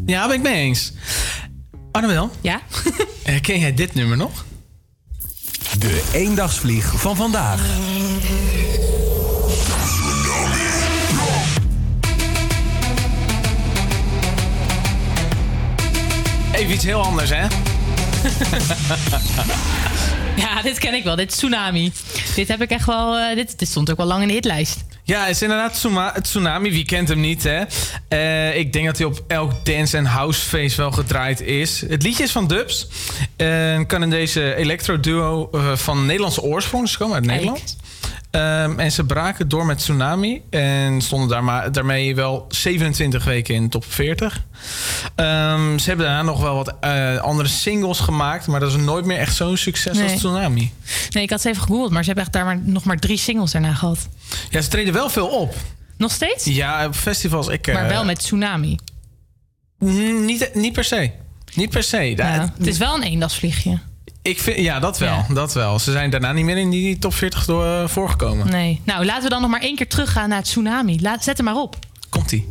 Ja, ben ik mee eens. Annabel? Ja? Herken jij dit nummer nog? De eendagsvlieg van vandaag. Even iets heel anders, hè? Ja, dit ken ik wel. Dit is Tsunami. Dit heb ik echt wel... eh, dit, dit stond ook wel lang in de hitlijst. Ja, het is inderdaad Tsunami. Wie kent hem niet, hè? Eh, ik denk dat hij op elk dance- en housefeest wel gedraaid is. Het liedje is van Dubs. Een Canadese electro-duo eh, van Nederlandse oorsprong. Ze komen uit. Nederland. Ehm, en ze braken door met Tsunami. En stonden daar maar, daarmee wel 27 weken in de top 40. Ehm, ze hebben daarna nog wel wat eh, andere singles gemaakt. Maar dat is nooit meer echt zo'n succes Nee. als Tsunami. Nee, ik had ze even gegoogeld, maar ze hebben echt daar maar, nog maar drie singles daarna gehad. Ja, ze treden wel veel op. Nog steeds? Ja, op festivals. Ik, Maar eh, wel met Tsunami. Niet, niet per se. Niet per se. Ja, het is wel een eendagsvliegje. Ik vind, ja, dat wel, dat wel. Ze zijn daarna niet meer in die top 40 door, eh, voorgekomen. Nee. Nou, laten we dan nog maar één keer teruggaan naar Tsunami. Laat, zet hem maar op. Komt-ie.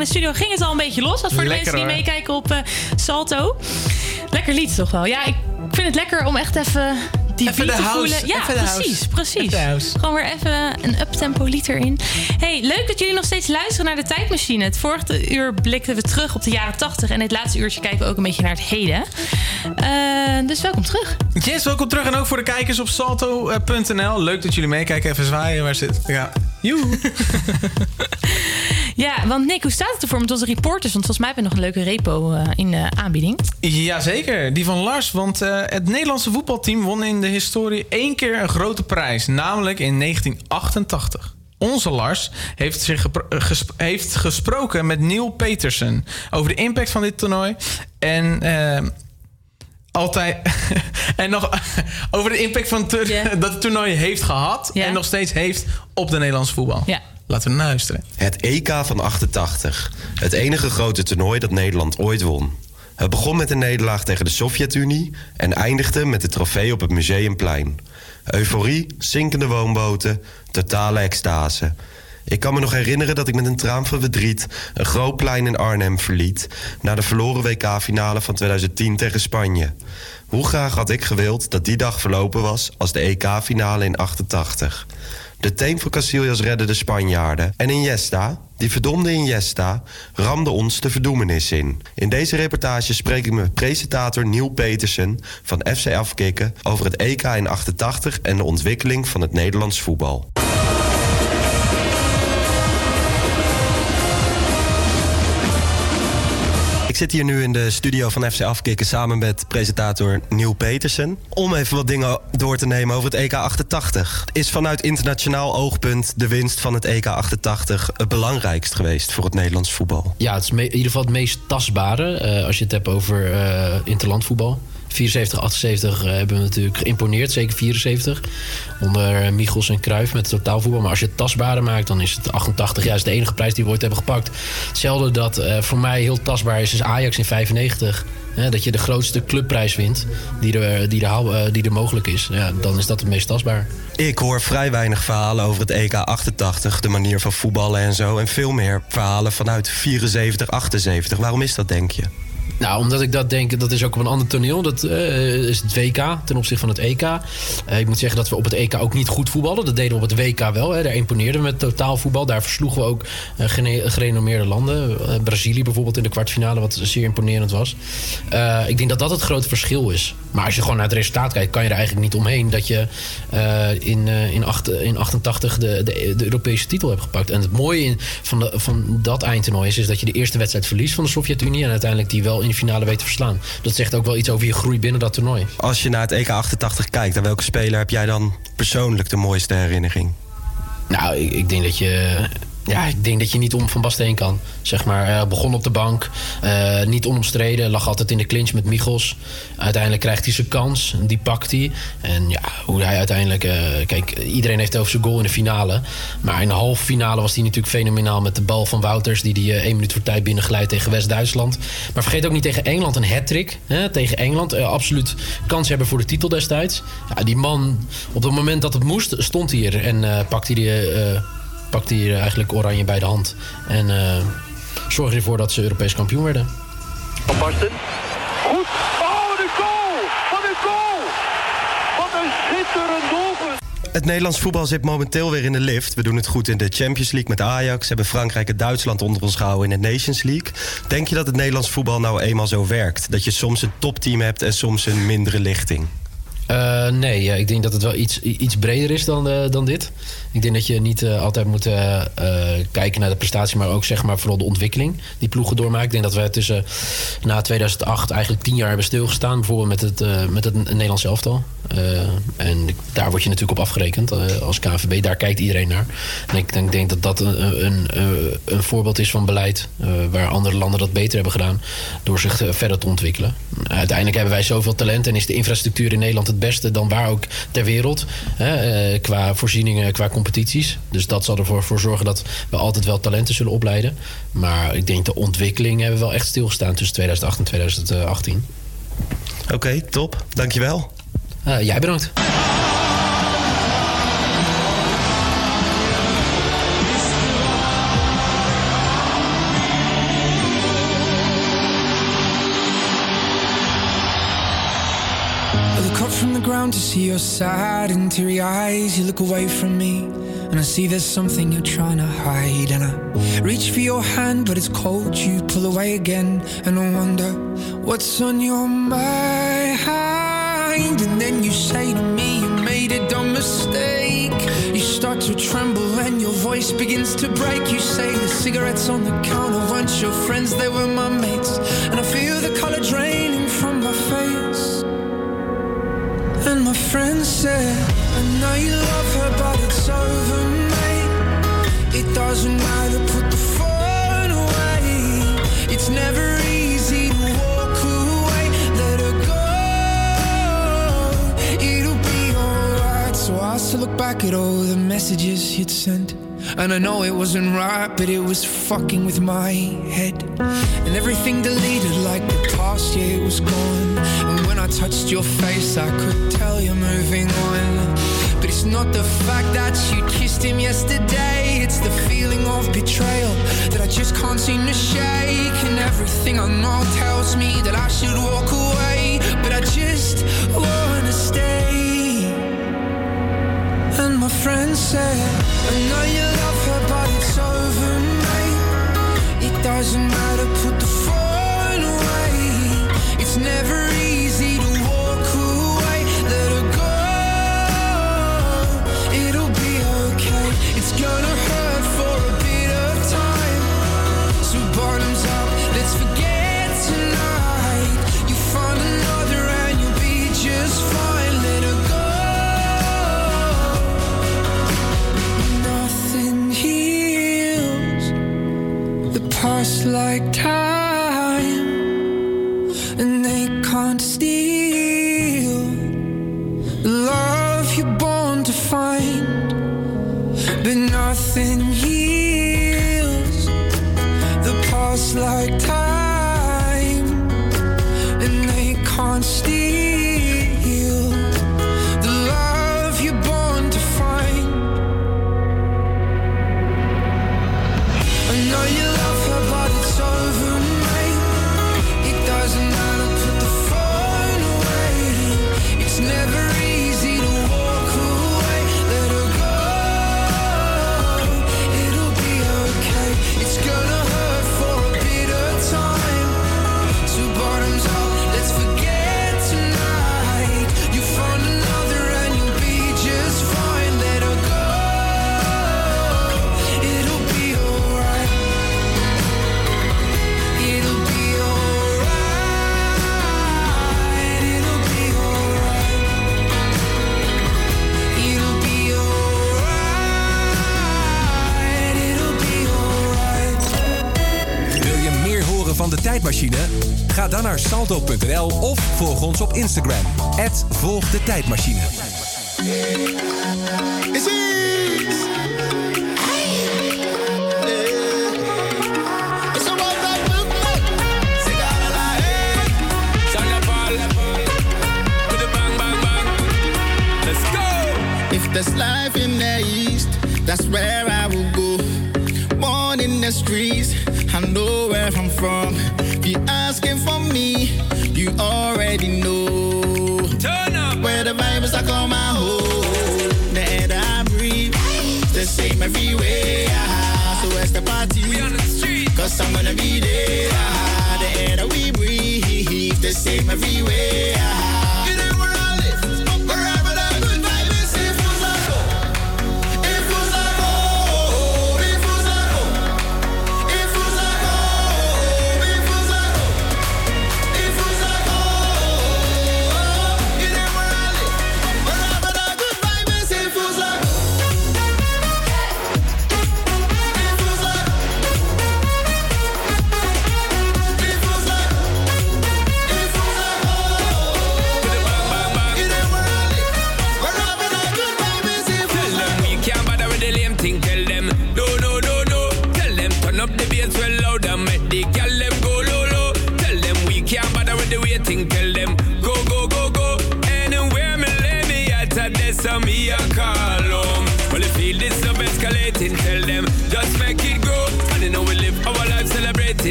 In de studio ging het al een beetje los. Dat voor de mensen die meekijken op eh, Salto. Lekker lied toch wel. Ja, ik vind het lekker om echt even die Even de house, voelen. Ja, even precies, precies. Gewoon weer even een uptempo lied erin. Hey, leuk dat jullie nog steeds luisteren naar de tijdmachine. Het vorige uur blikten we terug op de jaren 80 en het laatste uurtje kijken we ook een beetje naar het heden. Eh, dus welkom terug. Yes, welkom terug. En ook voor de kijkers op salto.nl. Leuk dat jullie meekijken. Even zwaaien. Waar zit... Ja. Joe. Ja, want Nick, hoe staat het ervoor met onze reporters? Want volgens mij heb je nog een leuke repo eh, in de aanbieding. Jazeker, die van Lars. Want eh, het Nederlandse voetbalteam won in de historie één keer een grote prijs. Namelijk in 1988. Onze Lars heeft, zich gepro- eh, heeft gesproken met Neil Petersen over de impact van dit toernooi. En eh, altijd. en nog over de impact van het dat het toernooi heeft gehad. En nog steeds heeft op de Nederlandse voetbal. Ja. Laten we naar luisteren. Het EK van 88. Het enige grote toernooi dat Nederland ooit won. Het begon met een nederlaag tegen de Sovjet-Unie en eindigde met de trofee op het Museumplein. Euforie, zinkende woonboten, totale extase. Ik kan me nog herinneren dat ik met een traan van verdriet een groot plein in Arnhem verliet na de verloren WK-finale van 2010 tegen Spanje. Hoe graag had ik gewild dat die dag verlopen was als de EK-finale in 88. De team van Casillas redde de Spanjaarden. En Iniesta, die verdomde Iniesta, ramde ons de verdoemenis in. In deze reportage spreek ik met presentator Neil Petersen van FC Afkikken... over het EK in 88 en de ontwikkeling van het Nederlands voetbal. Zit hier nu in de studio van FC Afkikken samen met presentator Neil Petersen. Om even wat dingen door te nemen over het EK 88. Is vanuit internationaal oogpunt de winst van het EK 88 het belangrijkst geweest voor het Nederlands voetbal? Ja, het is in ieder geval het meest tastbare eh, als je het hebt over eh interlandvoetbal. 74, 78 eh, hebben we natuurlijk geïmponeerd, zeker 74. Onder Michels en Cruijff met totaalvoetbal. Maar als je het tastbare maakt, dan is het 88. Ja, is de enige prijs die we ooit hebben gepakt. Hetzelfde dat eh, voor mij heel tastbaar is, is Ajax in 95. Hè, dat je de grootste clubprijs wint die er, die eh, die er mogelijk is. Ja, dan is dat het meest tastbaar. Ik hoor vrij weinig verhalen over het EK 88, de manier van voetballen en zo. En veel meer verhalen vanuit 74, 78. Waarom is dat, denk je? Nou, omdat ik dat denk, dat is ook op een ander toneel. Dat eh, is het WK ten opzichte van het EK. Eh, ik moet zeggen dat we op het EK ook niet goed voetballen. Dat deden we op het WK wel. Hè. Daar imponeerden we met totaalvoetbal. Daar versloegen we ook gene- gerenommeerde landen. Brazilië bijvoorbeeld in de kwartfinale, wat zeer imponerend was. Ik denk dat dat het grote verschil is. Maar als je gewoon naar het resultaat kijkt, kan je er eigenlijk niet omheen dat je in, in, acht, in 88 de, de, de Europese titel hebt gepakt. En het mooie van, van dat eindtoernooi is, is dat je de eerste wedstrijd verliest van de Sovjet-Unie en uiteindelijk die wel in de finale weet te verslaan. Dat zegt ook wel iets over je groei binnen dat toernooi. Als je naar het EK 88 kijkt, aan welke speler heb jij dan persoonlijk de mooiste herinnering? Nou, ik, ik denk dat je. Ja, ik denk dat je niet om Van Basten heen kan. Zeg maar, begon op de bank. eh, niet onomstreden. Lag altijd in de clinch met Michels. Uiteindelijk krijgt hij zijn kans. Die pakt hij. En ja, hoe hij uiteindelijk... eh, kijk, iedereen heeft over zijn goal in de finale. Maar in de halve finale was hij natuurlijk fenomenaal... met de bal van Wouters... die hij eh, één minuut voor tijd binnenglijdt tegen West-Duitsland. Maar vergeet ook niet tegen Engeland een hat-trick. Hè, tegen Engeland. absoluut kans hebben voor de titel destijds. Ja, die man, op het moment dat het moest, stond hij er. En pakte hij... de, eh, pakte hij eigenlijk oranje bij de hand. En eh zorgde ervoor dat ze Europees kampioen werden. Van Basten. Goed. Oh, de goal! Wat een goal! Wat een schitterend doelpunt! Het Nederlands voetbal zit momenteel weer in de lift. We doen het goed in de Champions League met Ajax. Hebben Frankrijk en Duitsland onder ons gehouden in de Nations League. Denk je dat het Nederlands voetbal nou eenmaal zo werkt? Dat je soms een topteam hebt en soms een mindere lichting? Eh, nee, ja, ik denk dat het wel iets, iets breder is dan, eh, dan dit. Ik denk dat je niet eh, altijd moet eh, eh, kijken naar de prestatie, maar ook zeg maar vooral de ontwikkeling die ploegen doormaken. Ik denk dat wij tussen na 2008 eigenlijk tien jaar hebben stilgestaan, bijvoorbeeld met het, met het Nederlands elftal. En daar word je natuurlijk op afgerekend als KNVB. Daar kijkt iedereen naar. En ik denk, denk dat dat een, een, een, voorbeeld is van beleid waar andere landen dat beter hebben gedaan door zich verder te ontwikkelen. Uiteindelijk hebben wij zoveel talent en is de infrastructuur in Nederland het beste dan waar ook ter wereld. Hè, qua voorzieningen, qua competities. Dus dat zal ervoor voor zorgen dat we altijd wel talenten zullen opleiden. Maar ik denk de ontwikkeling hebben we wel echt stilgestaan tussen 2008 en 2018. Oké, top. Dankjewel. Eh, jij bedankt. See your sad and teary eyes. You look away from me, and I see there's something you're trying to hide. And I reach for your hand, but it's cold. You pull away again, and I wonder what's on your mind. And then you say to me, You made a dumb mistake. You start to tremble, and your voice begins to break. You say the cigarettes on the counter weren't your friends, they were my mates. And I feel the color draining And my friend said, I know you love her, but it's over, mate. It doesn't matter, put the phone away. It's never easy to walk away. Let her go. It'll be alright. So I still look back at all the messages you'd sent. And I know it wasn't right, but it was fucking with my head. And everything deleted like the past, yeah, it was gone. And when I touched your face, I could tell you're moving on. But it's not the fact that you kissed him yesterday, it's the feeling of betrayal that I just can't seem to shake. And everything I know tells me that I should walk away, but I just wanna stay. My friend said, I know you love her, but it's over, mate. It doesn't matter, put the phone away. It's never Instagram. Volg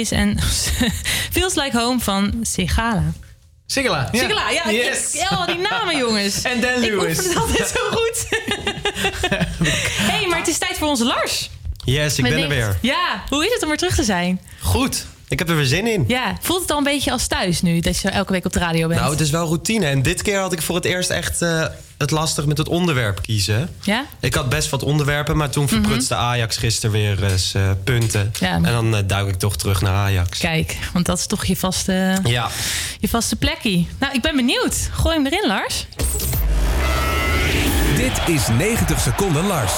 Levis en Feels Like Home van Sigala. Sigala. Ja. Sigala, ja. ik- Yes. ik- oh, die namen, jongens. En Dan Ik Lewis. oefen het altijd zo goed. hey, maar het is tijd voor onze Lars. Yes, ik Met ben er weer. Ja, hoe is het om weer terug te zijn? Goed, ik heb er weer zin in. Ja, voelt het al een beetje als thuis nu dat je elke week op de radio bent? Nou, het is wel routine. En dit keer had ik voor het eerst echt eh, het lastig met het onderwerp kiezen. Ja? Ik had best wat onderwerpen, maar toen verprutste Ajax gisteren weer eens eh, punten. Ja, maar- En dan eh, duik ik toch terug naar Ajax. Kijk, want dat is toch je vaste, Ja. je vaste plekje. Nou, ik ben benieuwd. Gooi hem erin, Lars. Dit is 90 seconden Lars.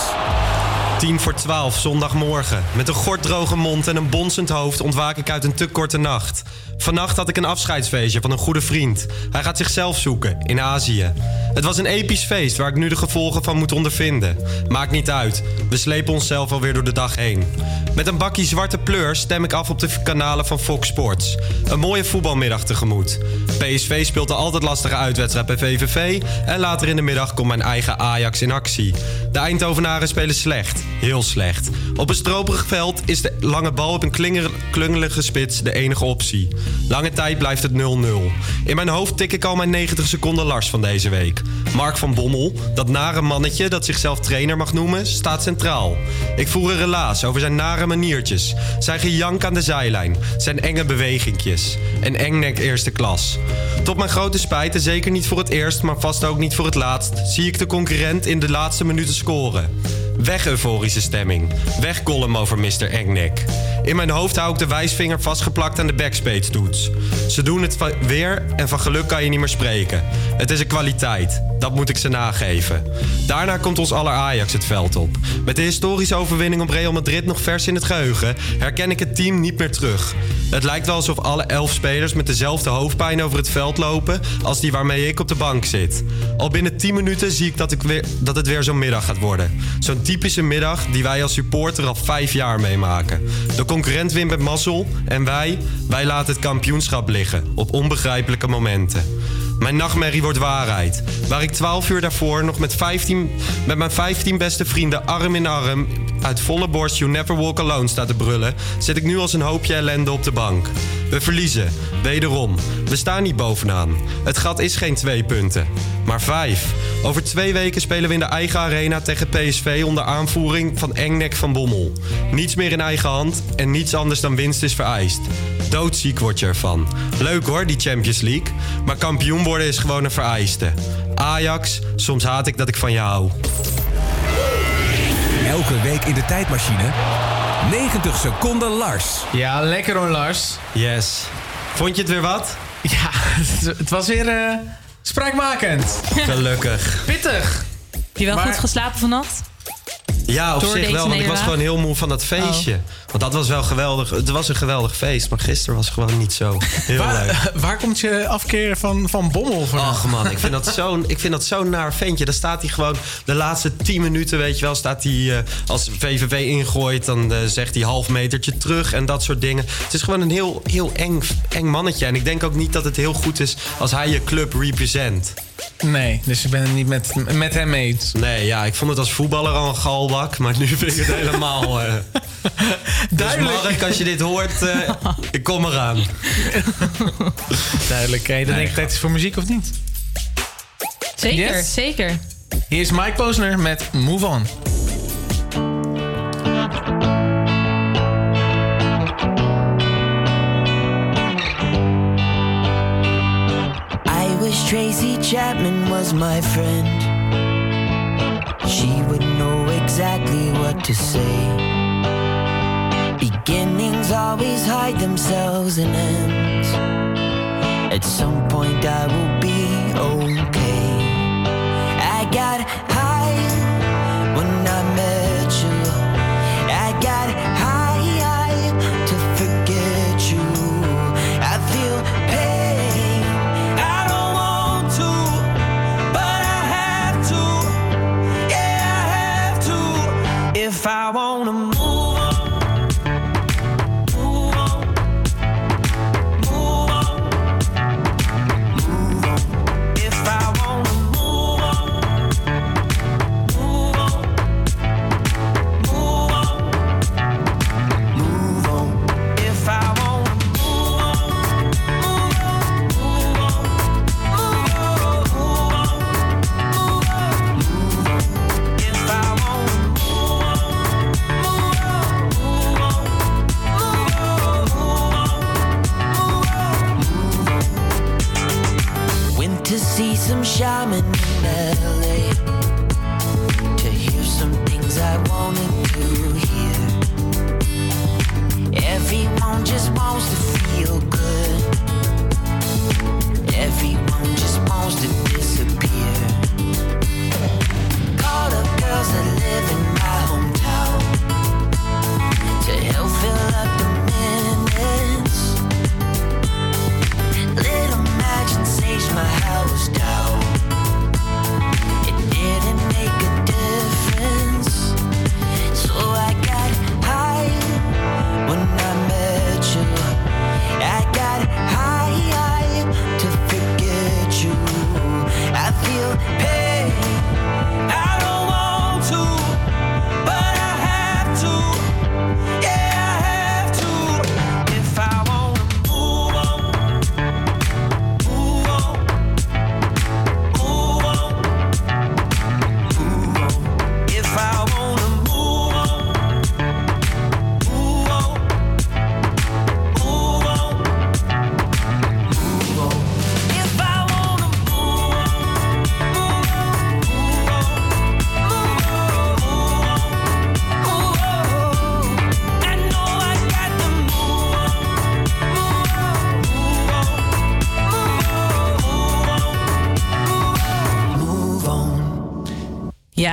10 voor 12, zondagmorgen. Met een gorddroge mond en een bonzend hoofd ontwaak ik uit een te korte nacht. Vannacht had ik een afscheidsfeestje van een goede vriend. Hij gaat zichzelf zoeken, in Azië. Het was een episch feest waar ik nu de gevolgen van moet ondervinden. Maakt niet uit, we slepen onszelf alweer door de dag heen. Met een bakje zwarte pleur stem ik af op de kanalen van Fox Sports. Een mooie voetbalmiddag tegemoet. PSV speelt de altijd lastige uitwedstrijd bij VVV... en later in de middag komt mijn eigen Ajax in actie. De Eindhovenaren spelen slecht, heel slecht. Op een stroperig veld is de lange bal op een klinger- klungelige spits de enige optie. Lange tijd blijft het 0-0. In mijn hoofd tik ik al mijn 90 seconden Lars van deze week. Mark van Bommel, dat nare mannetje dat zichzelf trainer mag noemen, staat centraal. Ik voer een relaas over zijn nare maniertjes, zijn gejank aan de zijlijn, zijn enge bewegingjes. En engnek eerste klas. Tot mijn grote spijt, en zeker niet voor het eerst, maar vast ook niet voor het laatst, zie ik de concurrent in de laatste minuten scoren. Weg euforische stemming. Weg column over Mr. Engnek. In mijn hoofd hou ik de wijsvinger vastgeplakt aan de backspace toets. Ze doen het weer en van geluk kan je niet meer spreken. Het is een kwaliteit. Dat moet ik ze nageven. Daarna komt ons aller Ajax het veld op. Met de historische overwinning op Real Madrid nog vers in het geheugen... herken ik het team niet meer terug. Het lijkt wel alsof alle elf spelers met dezelfde hoofdpijn over het veld lopen... als die waarmee ik op de bank zit. Al binnen 10 minuten zie ik dat, ik weer, dat het weer zo'n middag gaat worden. Zo'n typische middag die wij als supporter al vijf jaar meemaken. De concurrent wint met mazzel en wij, wij laten het kampioenschap liggen op onbegrijpelijke momenten. Mijn nachtmerrie wordt waarheid. Waar ik 12 uur daarvoor nog met, 15, met mijn 15 beste vrienden arm in arm uit volle borst You Never Walk Alone sta te brullen, zit ik nu als een hoopje ellende op de bank. We verliezen, wederom. We staan niet bovenaan. Het gat is geen twee punten, maar vijf. Over twee weken spelen we in de eigen arena tegen PSV onder aanvoering van Engnek van Bommel. Niets meer in eigen hand en niets anders dan winst is vereist. Doodziek word je ervan. Leuk hoor, die Champions League. Maar kampioen worden is gewoon een vereiste. Ajax, soms haat ik dat ik van je hou. Elke week in de tijdmachine. 90 seconden Lars. Ja, lekker hoor, Lars. Yes. Vond je het weer wat? Ja, het, was weer eh, spraakmakend. Gelukkig. Pittig. Heb je wel Maar- goed geslapen vannacht? Ja, op Door zich wel, want ik was gewoon heel moe van dat feestje. Want dat was wel geweldig. Het was een geweldig feest, maar gisteren was gewoon niet zo heel leuk. Waar, waar komt je afkeer van, van Bommel van? Och man, ik vind dat zo'n ik vind dat zo'n naar ventje. Dan staat hij gewoon de laatste 10 minuten, weet je wel, staat hij eh, als VVV ingooit, dan eh, zegt hij half metertje terug en dat soort dingen. Het is gewoon een heel, heel eng, eng mannetje. En ik denk ook niet dat het heel goed is als hij je club represent. Nee, dus ik ben het niet met, met hem eens. Nee, ja, ik vond het als voetballer al een galbak, maar nu vind ik het helemaal. eh Duidelijk. Dus Mark, als je dit hoort, eh, ik kom eraan. Duidelijk. Hey, dan denk ik tijd is voor muziek of niet? Zeker, Yes. zeker. Hier is Mike Posner met Move On. Tracy Chapman was my friend. She would know exactly what to say. Beginnings always hide themselves in ends. At some point, I will be okay. I got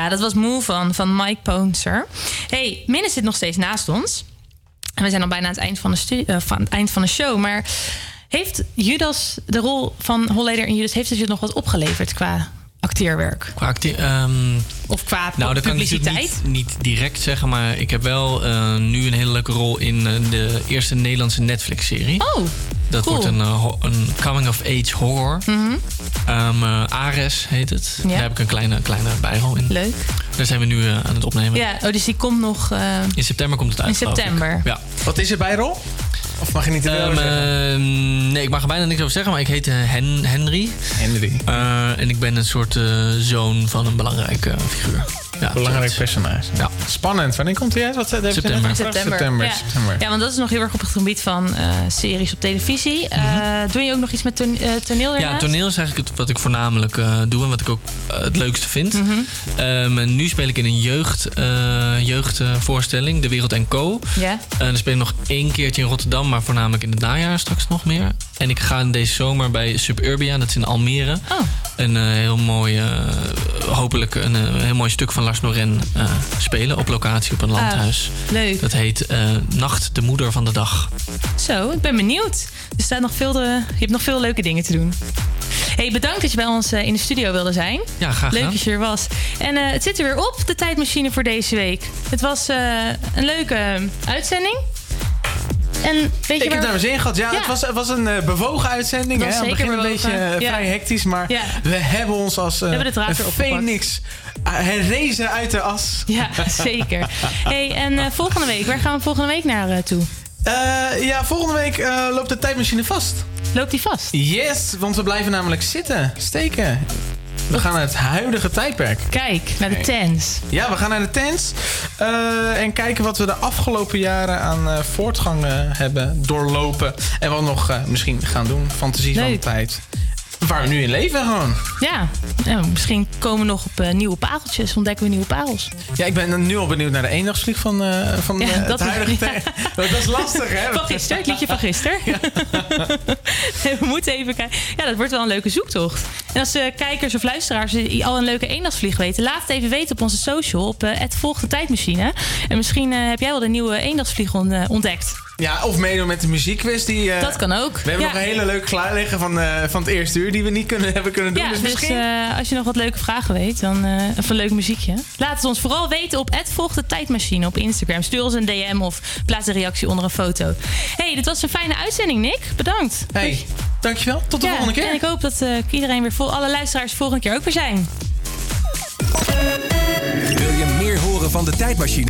Ja, dat was Move On van Mike Poonser. hey, Minne zit nog steeds naast ons. En we zijn al bijna aan het eind van de, eh, van het eind van de show. Maar heeft Judas, de rol van Holleder in Judas... heeft het je nog wat opgeleverd qua acteerwerk? Qua acte- ehm, Of qua nou, dat kan ik publiciteit? natuurlijk niet, niet direct zeggen, maar ik heb wel eh, nu een hele leuke rol in eh, de eerste Nederlandse Netflix-serie. Oh, Dat cool. wordt een, een coming-of-age horror. Mhm. Ehm, eh, Ares heet het. Daar heb ik een kleine, kleine bijrol in. Leuk. Daar zijn we nu eh, aan het opnemen. Ja, oh, dus die komt nog... eh, In september komt het uit. In september. Ja. Wat is er bijrol? Of mag je niet te veel zeggen? ehm, nee, ik mag er bijna niks over zeggen, maar ik heet Hen Henry. Henry. Eh, en ik ben een soort eh, zoon van een belangrijke figuur. Ja, Belangrijk personage. Ja. Spannend. Wanneer komt hij uit? Wat je September. September. ja. september. Ja, want dat is nog heel erg op het gebied van eh, series op televisie. Eh, doe je ook nog iets met ton- eh, toneel Mhm. Ja, toneel is eigenlijk het, wat ik voornamelijk eh, doe en wat ik ook eh, het leukste vind. Mhm. Ehm, en nu speel ik in een jeugd, eh, jeugdvoorstelling, De Wereld en Co. Ja. En dan speel ik nog één keertje in Rotterdam, maar voornamelijk in het najaar straks nog meer. En ik ga deze zomer bij Suburbia, dat is in Almere. Oh. Een eh, heel mooi, eh, hopelijk een, eh, heel mooi stuk van Lars Noren eh, spelen op locatie op een Ah, landhuis. leuk. Dat heet eh, Nacht, de moeder van de dag. Zo, ik ben benieuwd. Er staat nog veel te, je hebt nog veel leuke dingen te doen. Hey, bedankt dat je bij ons eh, in de studio wilde zijn. Ja, graag Leuk gedaan. dat je er was. En eh, het zit er weer op, de tijdmachine voor deze week. Het was eh, een leuke uitzending. En weet je Ik heb waar... daar zin in gehad. Ja, Ja. Het, was, het was een eh, bewogen uitzending. Het hè? Zeker begin een beetje eh, Ja. vrij hectisch. Maar Ja. we hebben ons als eh hebben de draad een opgepakt. phoenix uh, herrezen uit de as. Ja, zeker. hey, en eh, volgende week, waar gaan we volgende week naar eh, toe? Eh, ja, volgende week eh, loopt de tijdmachine vast. Loopt die vast? Yes, want we blijven namelijk zitten, steken. We gaan naar het huidige tijdperk. Kijk, naar de tens. Ja, we gaan naar de tents. eh, en kijken wat we de afgelopen jaren aan eh, voortgang hebben doorlopen. En wat nog eh, misschien gaan doen. Fantasie van de tijd. Waar we nu in leven gewoon. Ja, ja, misschien komen we nog op eh, nieuwe pareltjes. Ontdekken we nieuwe parels. Ja, ik ben nu al benieuwd naar de eendagsvlieg van, eh, van Ja, eh, het dat is- huidige ja. tijd. Dat is lastig, hè? Van gisteren, het liedje van gisteren. we moeten even kijken. Ja, dat wordt wel een leuke zoektocht. En als de kijkers of luisteraars al een leuke eendagsvlieg weten... laat het even weten op onze social, op het volgt de tijdmachine. En misschien heb jij wel de nieuwe eendagsvlieg on- ontdekt. Ja, of meedoen met de muziekquiz. Die, eh, Dat kan ook. We hebben Ja. nog een hele leuke klaar liggen van, eh, van het eerste uur... die we niet kunnen, hebben kunnen doen. Ja, dus dus misschien... eh, als je nog wat leuke vragen weet, dan eh of een leuk muziekje. Laat het ons vooral weten op het volgt de tijdmachine op Instagram. Stuur ons een DM of plaats een reactie onder een foto. hey, dit was een fijne uitzending, Nick. Bedankt. Hey, dankjewel. Tot de Ja, volgende keer. En ik hoop dat eh, iedereen weer vol, alle luisteraars volgende keer ook weer zijn. Wil je meer horen van de tijdmachine?